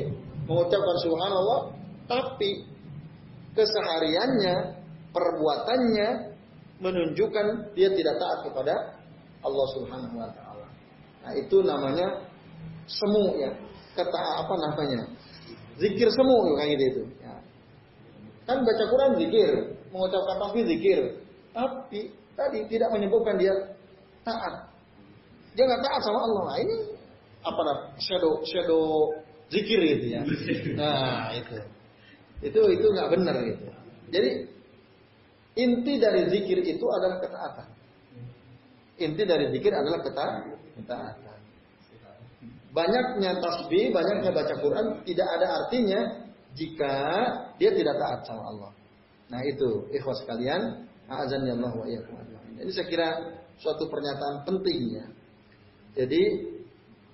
mengucapkan Subhanallah, tapi kesehariannya, perbuatannya menunjukkan dia tidak taat kepada Allah Subhanahu Wa Taala. Nah itu namanya semu ya, kata apa namanya? Zikir semu kayak gitu. Ya. Kan baca Quran zikir, mengucapkan tasbih zikir. Tapi tadi tidak menyebutkan dia taat. Dia nggak taat sama Allah. Nah, ini apa? Shadow shadow zikir gitu ya. Nah itu itu itu nggak benar gitu. Jadi inti dari zikir itu adalah ketaatan. Inti dari zikir adalah ketaatan. Banyaknya tasbih, banyaknya baca Quran tidak ada artinya jika dia tidak taat sama Allah. Nah itu ikhwas sekalian, azan ya Allah wa Jadi saya kira suatu pernyataan penting ya. Jadi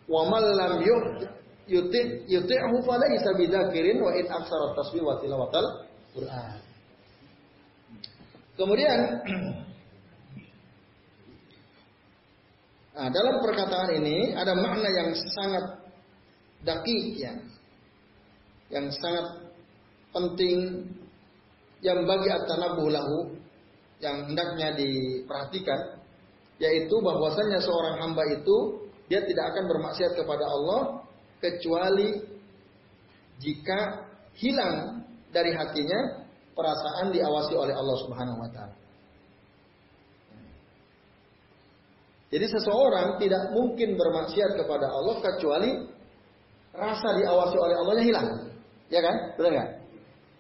wa man lam yuti yuti'hu falaysa bidzakirin wa in aksara tasbih wa tilawatal Quran. Kemudian Nah, dalam perkataan ini ada makna yang sangat daki ya. Yang sangat penting yang bagi at-tanabuh lahu yang hendaknya diperhatikan yaitu bahwasannya seorang hamba itu dia tidak akan bermaksiat kepada Allah kecuali jika hilang dari hatinya perasaan diawasi oleh Allah Subhanahu wa taala. Jadi seseorang tidak mungkin bermaksiat kepada Allah kecuali rasa diawasi oleh Allahnya hilang. Ya kan? Betul nggak?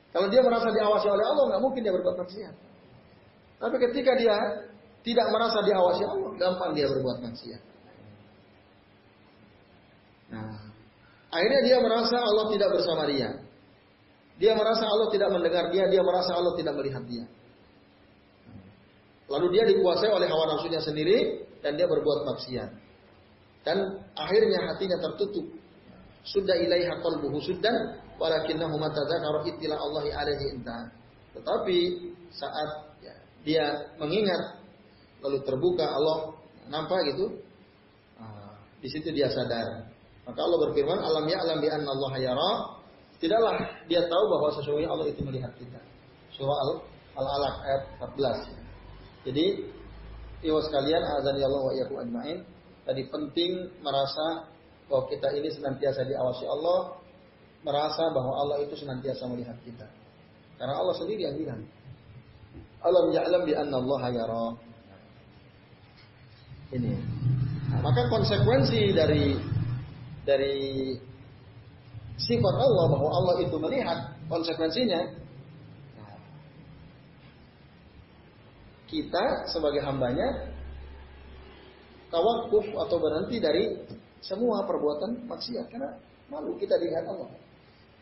Kalau dia merasa diawasi oleh Allah, nggak mungkin dia berbuat maksiat. Tapi ketika dia tidak merasa diawasi Allah, gampang dia berbuat maksiat. Nah, akhirnya dia merasa Allah tidak bersama dia. Dia merasa Allah tidak mendengar dia, dia merasa Allah tidak melihat dia. Lalu dia dikuasai oleh hawa nafsunya sendiri dan dia berbuat maksiat. Dan akhirnya hatinya tertutup. Sudah ilaiha qalbuhu suddan walakinnahu matadzakara ittila Allah alaihi inta. Tetapi saat ya, dia mengingat lalu terbuka Allah nampak gitu. Nah, di situ dia sadar. Maka Allah berfirman, "Alam ya'lam bi anna Allah yara." Tidaklah dia tahu bahwa sesungguhnya Allah itu melihat kita. Surah Al-Alaq ayat 14. Jadi, iwas sekalian, azan ya Allah wa iyyakum ajmain. Tadi penting merasa bahwa kita ini senantiasa diawasi Allah, merasa bahwa Allah itu senantiasa melihat kita. Karena Allah sendiri yang bilang. Alam ya'lam bi anna Allah yara. Ini. Maka konsekuensi dari dari sifat Allah bahwa Allah itu melihat konsekuensinya kita sebagai hambanya tawakuf atau berhenti dari semua perbuatan maksiat. Karena malu kita dilihat Allah.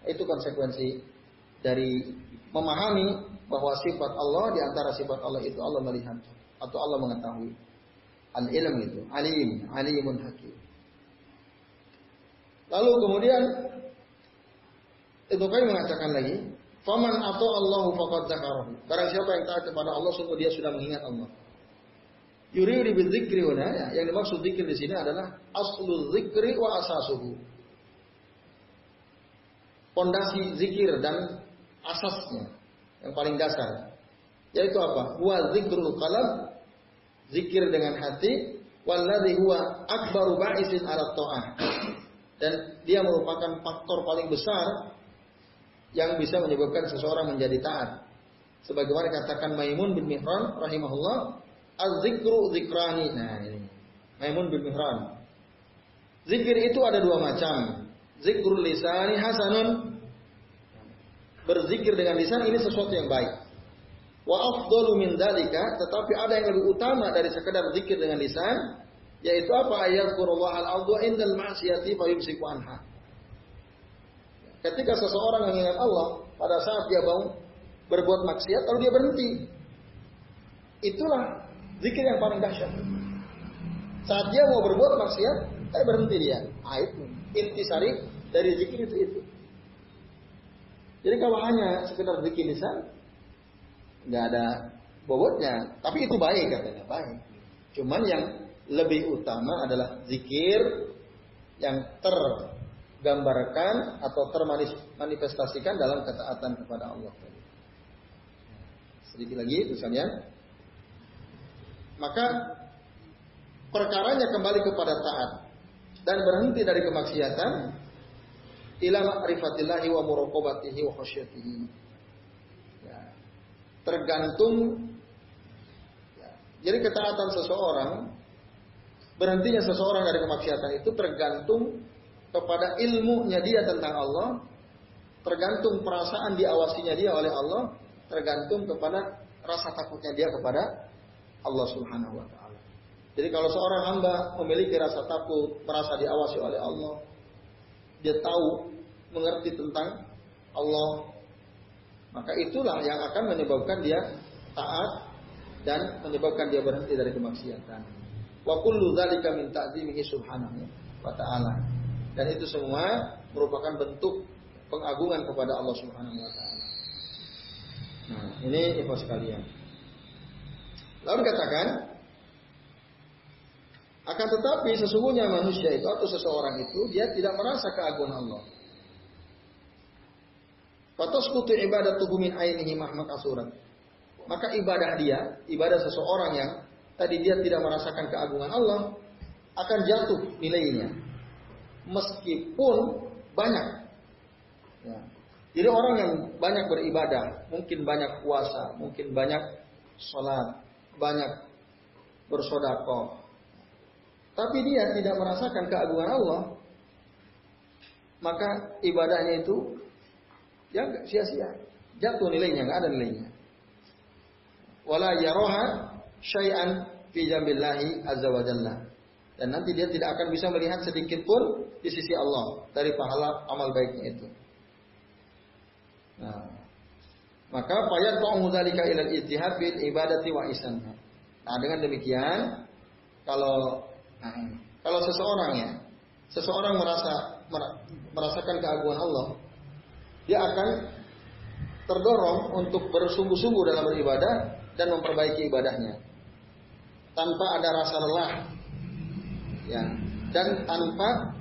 Itu konsekuensi dari memahami bahwa sifat Allah di antara sifat Allah itu Allah melihat atau Allah mengetahui. Al ilm itu alim alimun hakim. Lalu kemudian itu kami mengatakan lagi, "Faman atau Allahu faqad dzakarahu." Barang siapa yang taat kepada Allah, sungguh dia sudah mengingat Allah. Yuridu bidzikri ya. Yang dimaksud zikir di sini adalah aslu zikri wa asasuhu. Pondasi zikir dan asasnya yang paling dasar. Yaitu apa? Wa zikrul qalb, zikir dengan hati, walladzi huwa akbaru ba'isin ala ta'ah dan dia merupakan faktor paling besar yang bisa menyebabkan seseorang menjadi taat. Sebagaimana katakan Maimun bin Mihran rahimahullah, az-zikru zikrani. Nah, ini. Maimun bin Mihran. Zikir itu ada dua macam. Zikrul lisani hasanun. Berzikir dengan lisan ini sesuatu yang baik. Wa afdalu min dalika, tetapi ada yang lebih utama dari sekedar zikir dengan lisan, yaitu apa ayat Qur'an al-ardu indal ma'siyati fa yumsiku anha. Ketika seseorang mengingat Allah pada saat dia mau berbuat maksiat lalu dia berhenti. Itulah zikir yang paling dahsyat. Saat dia mau berbuat maksiat, tapi berhenti dia. Ah itu intisari dari zikir itu itu. Jadi kalau hanya sekedar zikir lisan, nggak ada bobotnya. Tapi itu baik katanya, baik. Cuman yang lebih utama adalah zikir yang tergambarkan atau termanifestasikan dalam ketaatan kepada Allah. Sedikit lagi itu Maka perkaranya kembali kepada taat dan berhenti dari kemaksiatan ila ma'rifatillahi wa muraqabatihi wa khasyatihi. Ya. Tergantung ya. Jadi ketaatan seseorang berhentinya seseorang dari kemaksiatan itu tergantung kepada ilmunya dia tentang Allah, tergantung perasaan diawasinya dia oleh Allah, tergantung kepada rasa takutnya dia kepada Allah Subhanahu wa taala. Jadi kalau seorang hamba memiliki rasa takut, merasa diawasi oleh Allah, dia tahu, mengerti tentang Allah, maka itulah yang akan menyebabkan dia taat dan menyebabkan dia berhenti dari kemaksiatan. Wa kullu dzalika min ta'zimihi subhanahu wa ta'ala. Dan itu semua merupakan bentuk pengagungan kepada Allah Subhanahu wa taala. Nah, ini info sekalian. Lalu katakan akan tetapi sesungguhnya manusia itu atau seseorang itu dia tidak merasa keagungan Allah. Fatasqutu ibadatuhu min ainihi mahmak asuran. Maka ibadah dia, ibadah seseorang yang tadi dia tidak merasakan keagungan Allah, akan jatuh nilainya. Meskipun banyak. Ya. Jadi orang yang banyak beribadah, mungkin banyak puasa, mungkin banyak sholat, banyak bersodako. Tapi dia tidak merasakan keagungan Allah, maka ibadahnya itu ya sia-sia, jatuh nilainya, nggak ada nilainya. Wala yaroha syai'an fi jambillahi azza wa jalla. Dan nanti dia tidak akan bisa melihat sedikit pun di sisi Allah dari pahala amal baiknya itu. Nah, maka payat ta'uhu dzalika ila al-ijtihad bil ibadati wa isanha. Nah, dengan demikian kalau nah, kalau seseorang ya, seseorang merasa merasakan keagungan Allah, dia akan terdorong untuk bersungguh-sungguh dalam beribadah dan memperbaiki ibadahnya tanpa ada rasa lelah ya dan tanpa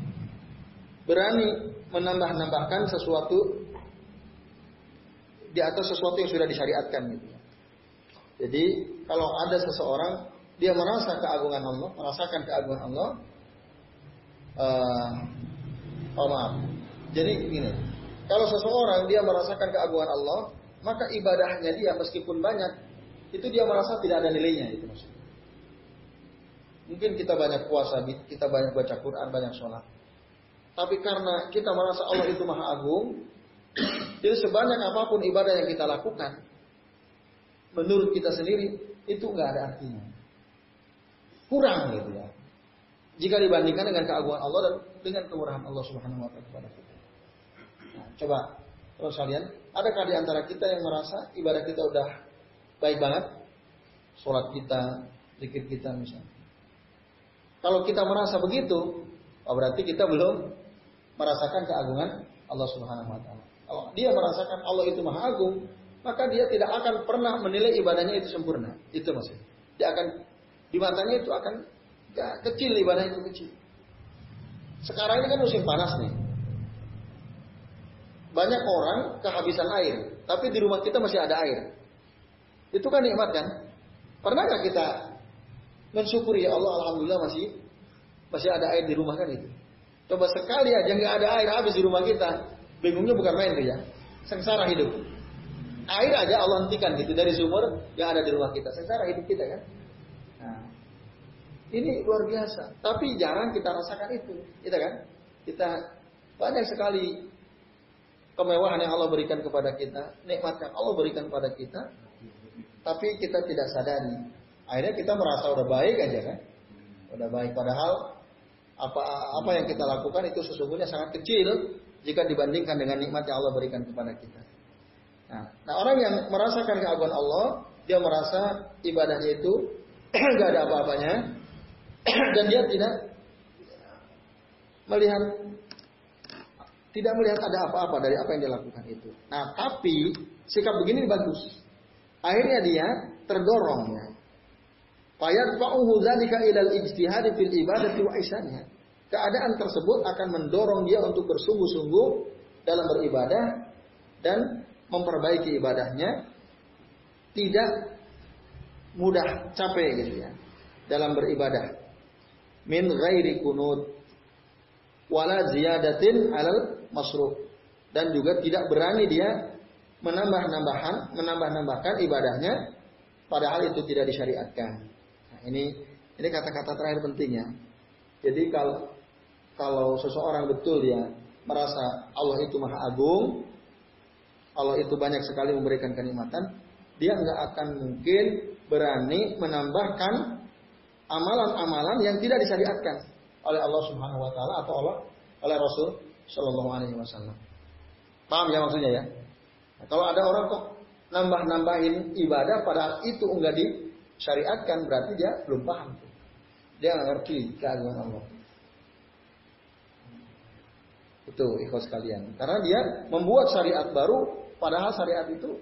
berani menambah-nambahkan sesuatu di atas sesuatu yang sudah disyariatkan gitu. Jadi kalau ada seseorang dia merasa keagungan Allah, merasakan keagungan Allah, uh, oh maaf. Jadi begini, kalau seseorang dia merasakan keagungan Allah, maka ibadahnya dia meskipun banyak, itu dia merasa tidak ada nilainya itu maksudnya. Mungkin kita banyak puasa, kita banyak baca Quran, banyak sholat. Tapi karena kita merasa Allah itu maha agung, jadi sebanyak apa pun ibadah yang kita lakukan, menurut kita sendiri itu nggak ada artinya. Kurang gitu ya. Jika dibandingkan dengan keagungan Allah dan dengan kemurahan Allah Subhanahu wa taala kepada kita. Nah, coba terus kalian, adakah di antara kita yang merasa ibadah kita udah baik banget? Sholat kita, zikir kita misalnya. Kalau kita merasa begitu, oh berarti kita belum merasakan keagungan Allah Subhanahu wa taala. Kalau dia merasakan Allah itu maha agung, maka dia tidak akan pernah menilai ibadahnya itu sempurna. Itu maksudnya. Dia akan di matanya itu akan ya, kecil ibadah itu kecil. Sekarang ini kan musim panas nih. Banyak orang kehabisan air, tapi di rumah kita masih ada air. Itu kan nikmat kan? Pernahkah kita mensyukuri ya Allah alhamdulillah masih masih ada air di rumah kan itu? Coba sekali aja nggak ada air habis di rumah kita, Bingungnya bukan main tuh ya. Sengsara hidup. Air aja Allah hentikan gitu dari sumur yang ada di rumah kita. Sengsara hidup kita kan. Nah, ini luar biasa. Tapi jarang kita rasakan itu. Kita kan? Kita banyak sekali kemewahan yang Allah berikan kepada kita. Nikmat yang Allah berikan kepada kita. Tapi kita tidak sadari. Akhirnya kita merasa udah baik aja kan. Udah baik. Padahal apa apa yang kita lakukan itu sesungguhnya sangat kecil jika dibandingkan dengan nikmat yang Allah berikan kepada kita. Nah, nah orang yang merasakan keagungan Allah, dia merasa ibadahnya itu nggak ada apa-apanya dan dia tidak melihat tidak melihat ada apa-apa dari apa yang dia lakukan itu. Nah, tapi sikap begini bagus. Akhirnya dia terdorong ya. Fayadfa'uhu dzalika ilal ijtihad fil ibadati wa keadaan tersebut akan mendorong dia untuk bersungguh-sungguh dalam beribadah dan memperbaiki ibadahnya. Tidak mudah capek gitu ya dalam beribadah. Min ghairi kunut wala ziyadatin alal masruf dan juga tidak berani dia menambah-nambahan menambah-nambahkan ibadahnya padahal itu tidak disyariatkan nah, ini ini kata-kata terakhir pentingnya jadi kalau kalau seseorang betul dia merasa Allah itu maha agung, Allah itu banyak sekali memberikan kenikmatan, dia nggak akan mungkin berani menambahkan amalan-amalan yang tidak disyariatkan oleh Allah Subhanahu wa taala atau Allah oleh Rasul Shallallahu alaihi wasallam. Paham ya maksudnya ya? Nah, kalau ada orang kok nambah-nambahin ibadah padahal itu enggak disyariatkan berarti dia belum paham. Dia nggak ngerti keagungan Allah. Itu ikhlas kalian. Karena dia membuat syariat baru, padahal syariat itu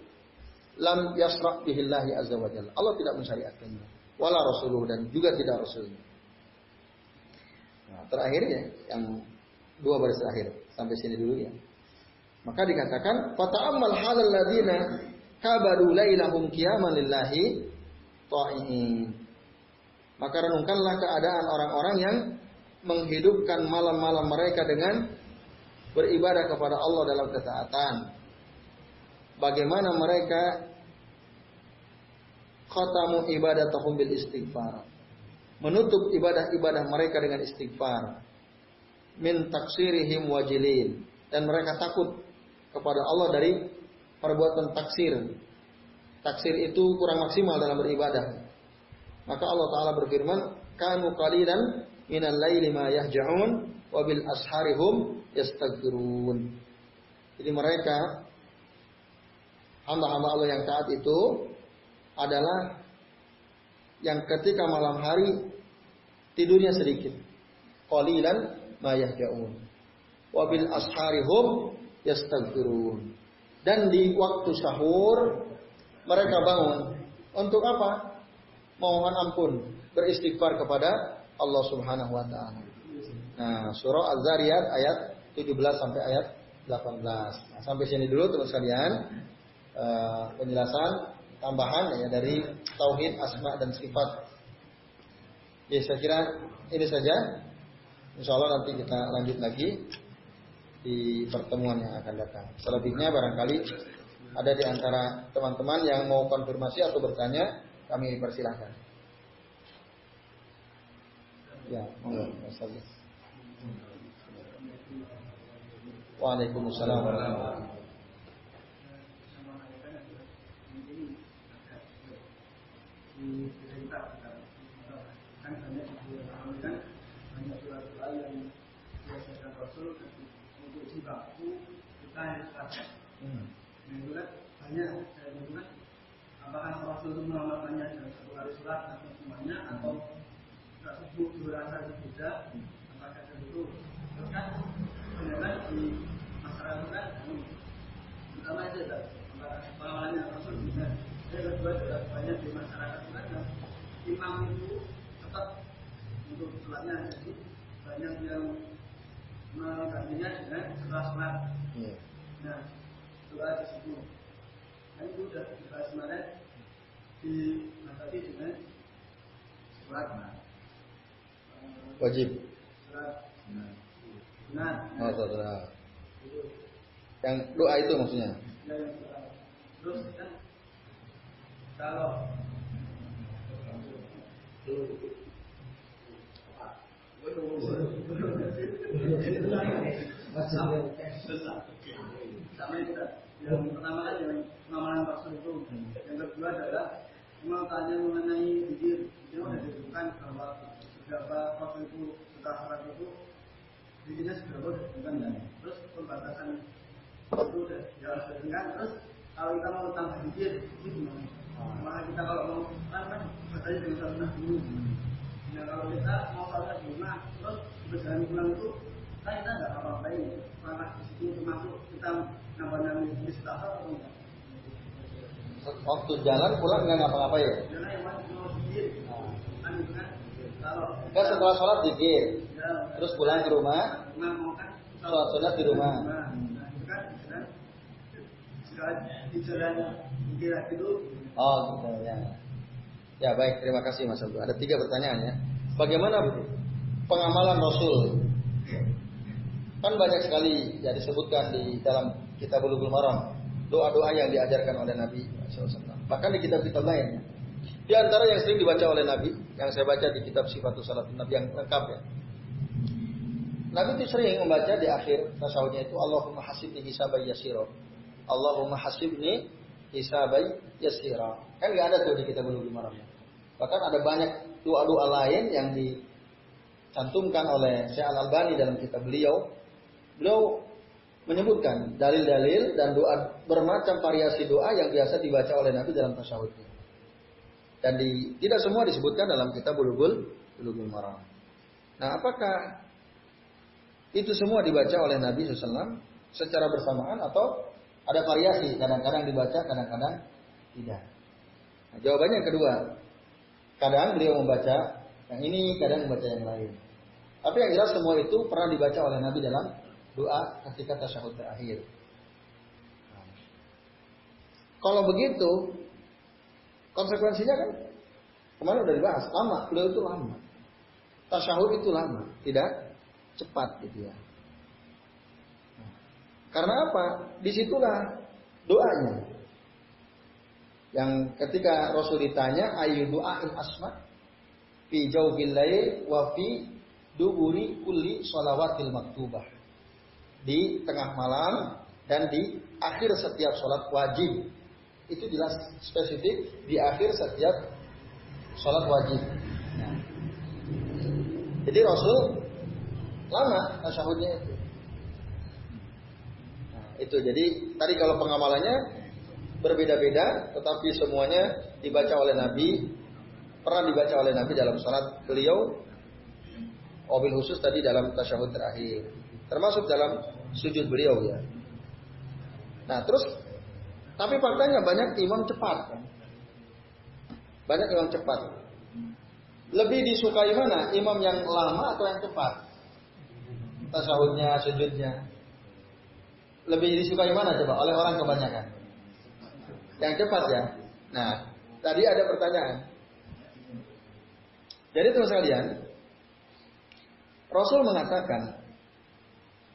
lam yasra' bihillahi azza wa jalla. Allah tidak mensyariatkannya. Wala rasuluh dan juga tidak rasulnya. Nah, terakhir ya, yang dua baris terakhir. Sampai sini dulu ya. Maka dikatakan, Fata'ammal halal ladina kabadu lailahum qiyaman ta'iin. Maka renungkanlah keadaan orang-orang yang menghidupkan malam-malam mereka dengan beribadah kepada Allah dalam ketaatan. Bagaimana mereka khatamu ibadatahum bil istighfar. Menutup ibadah-ibadah mereka dengan istighfar. Min taksirihim wajilin. Dan mereka takut kepada Allah dari perbuatan taksir. Taksir itu kurang maksimal dalam beribadah. Maka Allah Ta'ala berfirman, Kanu qalilan minal laili ma yahja'un wa bil asharihum yastaghfirun. Jadi mereka hamba-hamba Allah yang taat itu adalah yang ketika malam hari tidurnya sedikit. Qalilan ma yahja'un. Wa bil asharihum yastaghfirun. Dan di waktu sahur mereka bangun untuk apa? Mohon ampun, beristighfar kepada Allah Subhanahu wa taala. Nah, surah Az-Zariyat ayat 17 sampai ayat 18. Nah, sampai sini dulu terus kalian uh, penjelasan tambahan ya dari tauhid asma dan sifat. Ya, saya kira ini saja. Insya Allah nanti kita lanjut lagi di pertemuan yang akan datang. Selebihnya barangkali ada di antara teman-teman yang mau konfirmasi atau bertanya, kami persilahkan. Ya, monggo, Waalaikumsalam. Warahmatullahi kan yang. Hmm. Itu kan banyak saya kan apakah Rasul itu mengamalkannya dalam satu kali surat atau semuanya atau tidak sebut dua rasa berbeda apakah itu terus kan sebenarnya di masyarakat kan pertama itu ya pengamalannya Rasul bisa yang kedua juga banyak di masyarakat kan imam itu tetap untuk sholatnya jadi banyak yang menggantinya dengan setelah sholat. Yeah. Nah, doa di situ. Kan itu sudah dibahas kemarin di tadi dengan sholat. Wajib. Sholat. Nah. Oh, saudara. Yang doa itu maksudnya. Ya, yang doa. Terus kan kalau sama yang pertama yang pengamalan Rasul itu. Yang kedua adalah memang tanya mengenai zikir itu sudah ditentukan bahwa beberapa waktu itu setelah sholat itu zikirnya seberapa ditentukan kan terus pembatasan itu sudah harus ditentukan terus kalau kita mau tambah zikir itu gimana? Malah kita kalau mau kan kan katanya dengan sunnah dulu. Nah kalau kita mau sholat rumah terus berjalan pulang itu kan kita nggak apa-apain. Karena di situ termasuk kita atau enggak? Waktu jalan pulang nggak ngapa ya? Enggak setelah sholat dikir. Terus pulang ke rumah. Sholat sholat di rumah. Oh gitu ya. Ya baik, terima kasih Mas Abdul. Ada tiga pertanyaan ya. Bagaimana pengamalan Rasul? Kan banyak sekali ya disebutkan di dalam kitab Bulughul Maram doa-doa yang diajarkan oleh Nabi SAW. Bahkan di kitab-kitab lain. Di antara yang sering dibaca oleh Nabi, yang saya baca di kitab Sifatul Salat Nabi yang lengkap ya. Nabi itu sering membaca di akhir tasawufnya itu Allahumma hasibni hisabai yasiro. Allahumma hasibni hisabai yasira. Kan nggak ada tuh di kitab Bulughul Maram. Bahkan ada banyak doa-doa lain yang dicantumkan oleh Syekh Al Albani dalam kitab beliau. Beliau menyebutkan dalil-dalil dan doa bermacam variasi doa yang biasa dibaca oleh Nabi dalam tasyahudnya. Dan di, tidak semua disebutkan dalam kitab Bulughul Bulughul Maram. Nah, apakah itu semua dibaca oleh Nabi SAW secara bersamaan atau ada variasi? Kadang-kadang dibaca, kadang-kadang tidak. Nah, jawabannya yang kedua, Kadang beliau membaca yang ini, kadang membaca yang lain. Tapi yang jelas semua itu pernah dibaca oleh Nabi dalam doa ketika tasyahud terakhir. kalau begitu, konsekuensinya kan kemarin udah dibahas, lama, beliau itu lama. Tasyahud itu lama, tidak cepat gitu ya. karena apa? Di situlah doanya. Yang ketika Rasul ditanya ayu du'ain asma fi jauhil lail wa fi duburi kulli shalawatil maktubah. Di tengah malam dan di akhir setiap sholat wajib. Itu jelas spesifik di akhir setiap sholat wajib. Jadi Rasul lama tasyahudnya itu. Nah, itu jadi tadi kalau pengamalannya berbeda-beda, tetapi semuanya dibaca oleh Nabi, pernah dibaca oleh Nabi dalam sholat beliau, mobil khusus tadi dalam tasyahud terakhir, termasuk dalam sujud beliau ya. Nah terus, tapi faktanya banyak imam cepat kan? Banyak imam cepat. Lebih disukai mana? Imam yang lama atau yang cepat? Tasawufnya, sujudnya. Lebih disukai mana coba oleh orang kebanyakan? Yang cepat ya. Nah, tadi ada pertanyaan. Jadi teman sekalian, Rasul mengatakan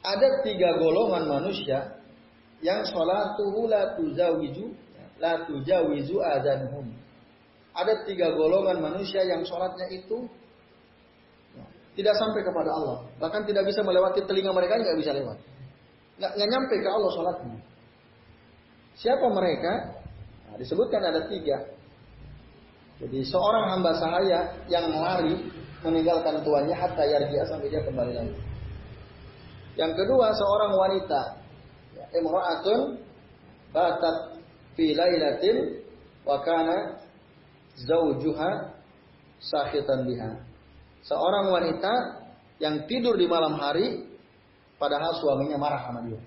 ada tiga golongan manusia yang sholatuhu la tuzawiju la tujawizu adhanhum ada tiga golongan manusia yang sholatnya itu tidak sampai kepada Allah. Bahkan tidak bisa melewati telinga mereka, nggak bisa lewat. Nggak nyampe ke Allah sholatnya. Siapa mereka? Nah, disebutkan ada tiga. Jadi seorang hamba sahaya yang lari meninggalkan tuannya hatta yarjia sampai dia kembali lagi. Yang kedua seorang wanita. Imra'atun batat fi lailatin wa kana zaujuha sahitan biha. Seorang wanita yang tidur di malam hari padahal suaminya marah sama dia.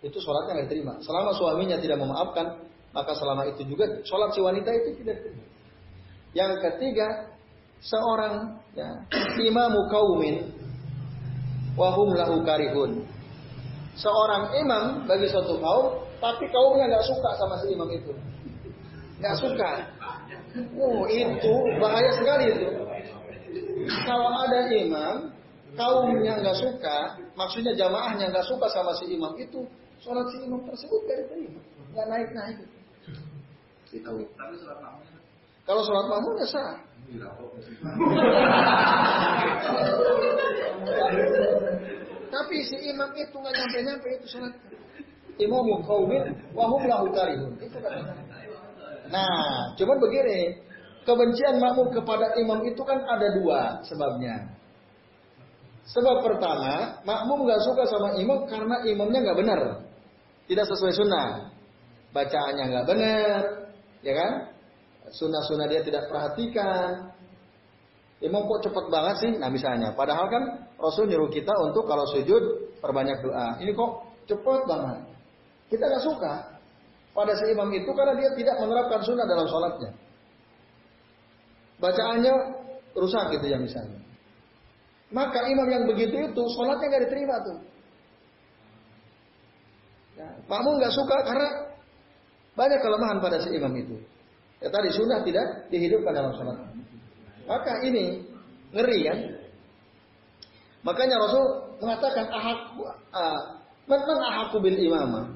Itu sholatnya nggak diterima. Selama suaminya tidak memaafkan, maka selama itu juga sholat si wanita itu tidak diterima. Yang ketiga, seorang ya, imamu kaumin wahum lahu karihun. Seorang imam bagi suatu kaum, tapi kaumnya nggak suka sama si imam itu nggak suka. Oh itu bahaya sekali itu. Kalau ada imam kaumnya nggak suka, maksudnya jamaahnya nggak suka sama si imam itu, sholat si imam tersebut gak diterima, nggak naik naik. Itu. Kalau sholat makmum ya sah. Tapi si imam itu nggak nyampe nyampe itu sholat. Imam kaumin wahum lahu karihun. Itu. Nah, cuman begini, kebencian makmum kepada imam itu kan ada dua sebabnya. Sebab pertama, makmum gak suka sama imam karena imamnya gak benar, tidak sesuai sunnah, bacaannya gak benar, ya kan? Sunnah-sunnah dia tidak perhatikan. Imam kok cepet banget sih? Nah misalnya, padahal kan Rasul nyuruh kita untuk kalau sujud perbanyak doa. Ini kok cepet banget. Kita gak suka pada si imam itu karena dia tidak menerapkan sunnah dalam sholatnya. Bacaannya rusak gitu ya misalnya. Maka imam yang begitu itu sholatnya nggak diterima tuh. Ya, makmum nggak suka karena banyak kelemahan pada si imam itu. Ya tadi sunnah tidak dihidupkan dalam sholat. Maka ini ngeri kan? Makanya Rasul mengatakan ahak, uh, man ahaku bil imamah.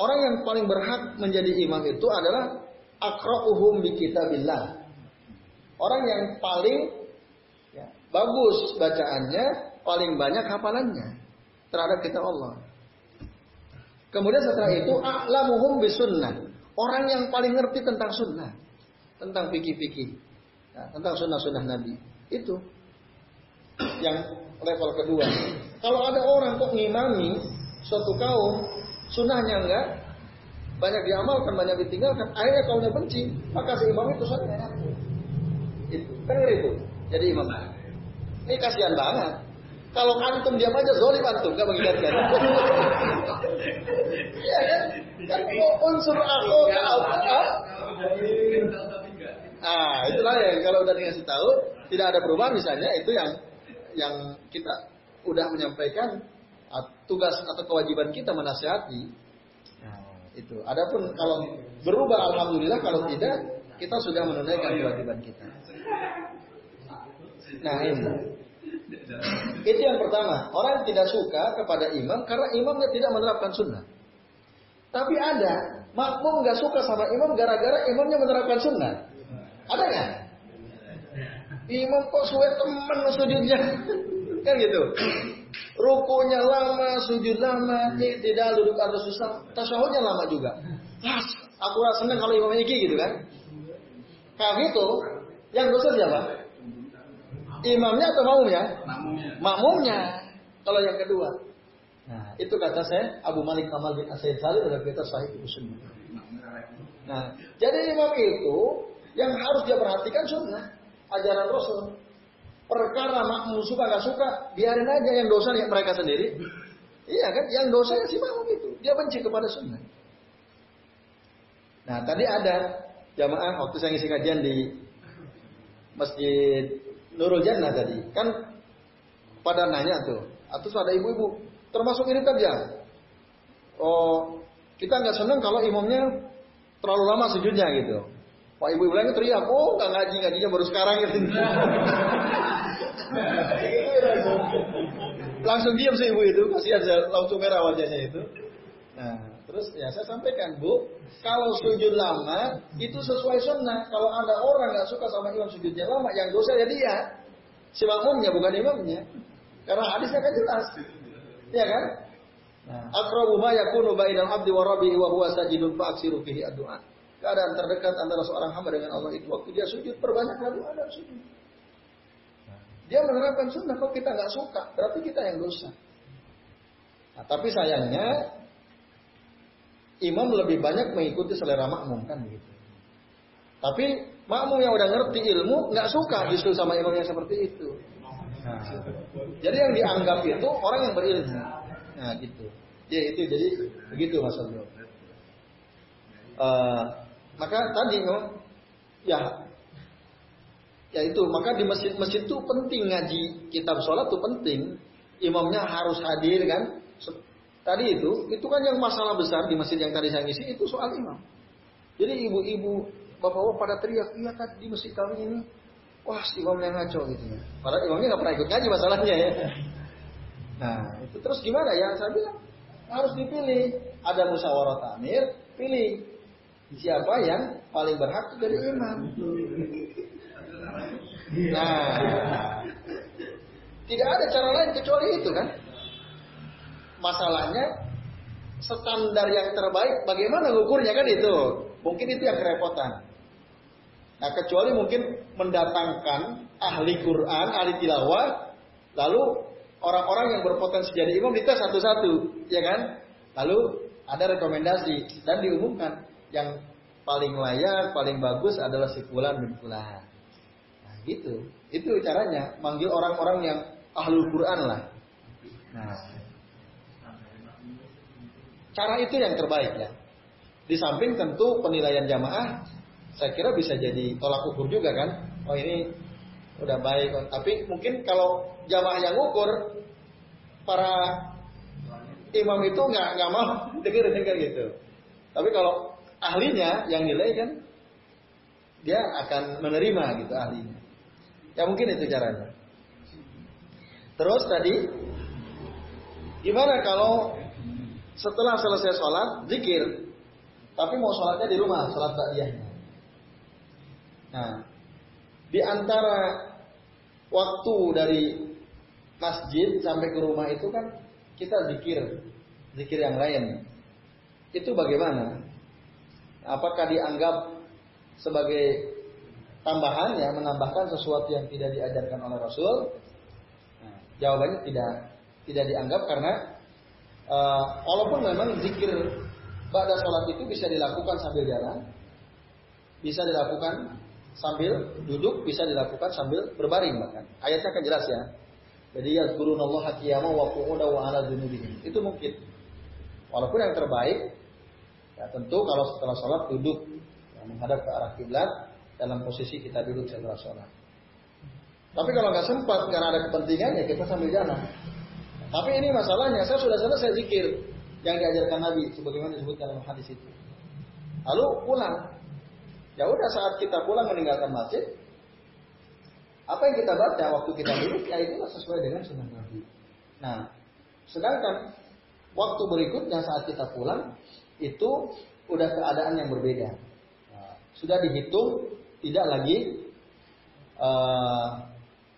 Orang yang paling berhak menjadi imam itu adalah akra'uhum bi kitabillah. Orang yang paling ya, bagus bacaannya, paling banyak hafalannya terhadap kitab Allah. Kemudian setelah itu a'lamuhum bi sunnah. Orang yang paling ngerti tentang sunnah, tentang fikih-fikih, ya, tentang sunnah-sunnah Nabi. Itu yang level kedua. Kalau ada orang kok ngimami suatu kaum Sunnahnya enggak, banyak diamalkan, banyak ditinggalkan. Akhirnya kaumnya benci, maka si imam itu sunnah. Itu, kan itu. Jadi imam. Ini kasihan banget. Kalau antum diam aja zolim antum, gak mengingatkan. Iya kan? Kan unsur aku apa? Ah, itulah yang kalau udah dikasih tahu tidak ada perubahan misalnya itu yang yang kita udah menyampaikan tugas atau kewajiban kita menasihati. Nah, itu. Adapun kalau berubah alhamdulillah kalau tidak kita sudah menunaikan kewajiban kita. Nah, ini. Itu yang pertama. Orang tidak suka kepada imam karena imamnya tidak menerapkan sunnah. Tapi ada makmum nggak suka sama imam gara-gara imamnya menerapkan sunnah. Ada nggak? Imam kok suwe temen sujudnya, kan gitu. Rukunya lama, sujud lama, tidak duduk atau susah, tasawufnya lama juga. Pas, aku rasa senang kalau imam iki gitu kan. Kami itu yang dosa siapa? Imamnya atau makmumnya? Makmumnya. Makmumnya. Kalau yang kedua. Nah, itu kata saya Abu Malik Kamal bin Asyid Salim dalam kitab Sahih Sunnah. Nah, jadi imam itu yang harus dia perhatikan sunnah, ajaran Rasul. Perkara makmum suka nggak suka, biarin aja yang dosa yang mereka sendiri. Iya kan, yang dosa ya si makmum itu, dia benci kepada sunnah. Nah, tadi ada jamaah waktu saya ngisi kajian di Masjid Nurul Jannah tadi, kan pada nanya tuh, atau ada ibu-ibu, termasuk ini tadi ya. Oh, kita nggak senang kalau imamnya terlalu lama sujudnya gitu. Pak ibu bilangnya teriak, oh nggak ngaji ngajinya baru sekarang gitu. langsung diam sih ibu itu, kasihan langsung merah wajahnya itu. Nah, terus ya saya sampaikan bu, kalau sujud lama itu sesuai sunnah. Kalau ada orang nggak suka sama imam sujudnya lama, yang dosa ya dia, si makmumnya bukan imamnya. Karena hadisnya kan jelas, ya kan? Nah, Akrabu ma yakunu bainal abdi wa rabbihi wa huwa sajidun fa aksiru fihi addu'a. Keadaan terdekat antara seorang hamba dengan Allah itu waktu dia sujud perbanyaklah doa dan sujud. Dia menerapkan sunnah kalau kita nggak suka, berarti kita yang dosa. Nah, tapi sayangnya imam lebih banyak mengikuti selera makmum kan begitu. Tapi makmum yang udah ngerti ilmu nggak suka justru sama imam yang seperti itu. Jadi yang dianggap itu orang yang berilmu. Nah gitu. Ya itu jadi begitu Mas Abdul. Uh, maka tadi no, ya ya itu maka di masjid-masjid itu penting ngaji kitab sholat itu penting imamnya harus hadir kan tadi itu itu kan yang masalah besar di masjid yang tadi saya ngisi itu soal imam. Jadi ibu-ibu bapak-bapak pada teriak iya kan di masjid kami ini. Wah si imamnya ngaco gitu ya. Padahal imamnya nggak pernah ikut ngaji masalahnya ya. Nah itu terus gimana? Ya saya bilang harus dipilih. Ada musyawarah tamir pilih. Siapa yang paling berhak jadi imam. Nah, tidak ada cara lain kecuali itu kan. Masalahnya standar yang terbaik bagaimana ngukurnya kan itu. Mungkin itu yang kerepotan. Nah, kecuali mungkin mendatangkan ahli Quran, ahli tilawah, lalu orang-orang yang berpotensi jadi imam dites satu-satu, ya kan? Lalu ada rekomendasi dan diumumkan yang paling layak, paling bagus adalah si fulan fulan. Gitu. Itu caranya manggil orang-orang yang ahlul Quran lah. Nah, cara itu yang terbaik ya. Di samping tentu penilaian jamaah, saya kira bisa jadi tolak ukur juga kan. Oh ini udah baik. Tapi mungkin kalau jamaah yang ukur, para imam itu nggak nggak mau dengar dengar gitu. Tapi kalau ahlinya yang nilai kan, dia akan menerima gitu ahlinya. Ya mungkin itu caranya. Terus tadi, gimana kalau setelah selesai sholat, zikir, tapi mau sholatnya di rumah, sholat ba'diyahnya. Nah, di antara waktu dari masjid sampai ke rumah itu kan kita zikir, zikir yang lain. Itu bagaimana? Apakah dianggap sebagai tambahan ya menambahkan sesuatu yang tidak diajarkan oleh Rasul? Nah, jawabannya tidak tidak dianggap karena uh, walaupun memang zikir pada sholat itu bisa dilakukan sambil jalan, bisa dilakukan sambil duduk, bisa dilakukan sambil berbaring bahkan. Ayatnya kan jelas ya. Jadi ya Allah qiyama wa wa ala junubihim. Itu mungkin. Walaupun yang terbaik ya tentu kalau setelah sholat duduk ya, menghadap ke arah kiblat dalam posisi kita duduk setelah sholat. Tapi kalau nggak sempat karena ada kepentingan ya kita sambil jalan. Tapi ini masalahnya saya sudah selesai zikir yang diajarkan Nabi sebagaimana disebutkan dalam hadis itu. Lalu pulang. Ya udah saat kita pulang meninggalkan masjid, apa yang kita baca waktu kita duduk ya itu sesuai dengan sunnah Nabi. Nah, sedangkan waktu berikutnya saat kita pulang itu udah keadaan yang berbeda. Nah, sudah dihitung tidak lagi uh,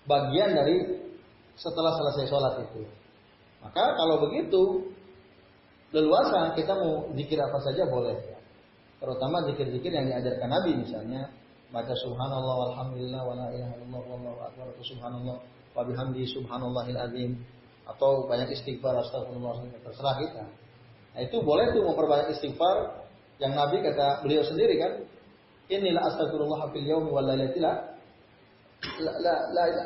bagian dari setelah selesai sholat itu. Maka kalau begitu leluasa kita mau zikir apa saja boleh. Terutama zikir-zikir yang diajarkan Nabi misalnya baca subhanallah alhamdulillah wa la ilaha illallah wallahu akbar subhanallah wa bihamdi subhanallahil azim atau banyak istighfar astagfirullah terserah kita. Nah, itu boleh tuh memperbanyak istighfar yang Nabi kata beliau sendiri kan inilah astagfirullah fil yaumi wal lailati la la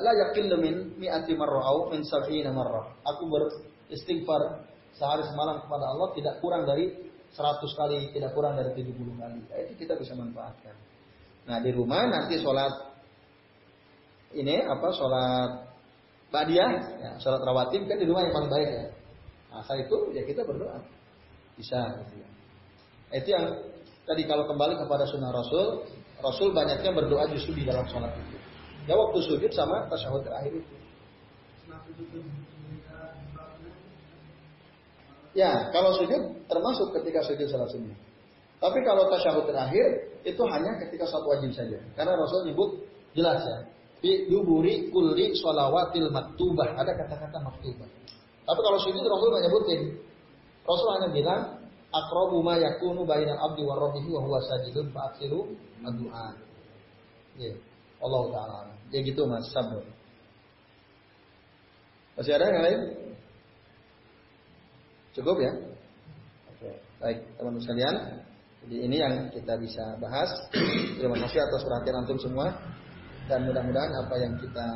la, la min mi'ati marrah au min sab'ina marrah. Aku beristighfar sehari semalam kepada Allah tidak kurang dari 100 kali, tidak kurang dari 70 kali. Nah, itu kita bisa manfaatkan. Nah di rumah nanti sholat ini apa sholat badiah, ya, sholat rawatib kan di rumah yang paling baik ya. Nah saat itu ya kita berdoa bisa. Gitu ya. Itu yang tadi kalau kembali kepada sunnah Rasul, Rasul banyaknya berdoa justru di dalam sholat itu. Ya waktu sujud sama tasyahud terakhir itu. Ya, kalau sujud termasuk ketika sujud salat sunnah. Tapi kalau tasyahud terakhir itu hanya ketika satu wajib saja. Karena Rasul nyebut jelas ya. Di duburi kulli sholawatil maktubah. Ada kata-kata maktubah. Tapi kalau sujud Rasul nggak nyebutin. Rasul hanya bilang akrobu ma yakunu bainal abdi wa rabbihi wa huwa sajidun fa aksiru du'a. Ya. Allah taala. Ya gitu Mas, sabar. Masih ada yang lain? Cukup ya? Oke. Baik, teman-teman sekalian. Jadi ini yang kita bisa bahas. Terima kasih atas perhatian antum semua dan mudah-mudahan apa yang kita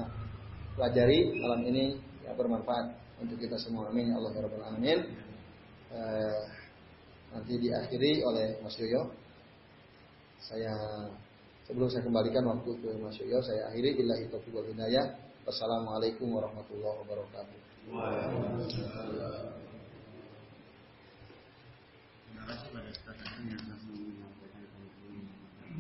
pelajari malam ini ya bermanfaat untuk kita semua. Amin ya Allah ya rabbal alamin. Eh, nanti diakhiri oleh Mas Yoyo. Saya sebelum saya kembalikan waktu ke Mas Yoyo, saya akhiri billahi taufiq wal hidayah. Wassalamualaikum warahmatullahi wabarakatuh. Terima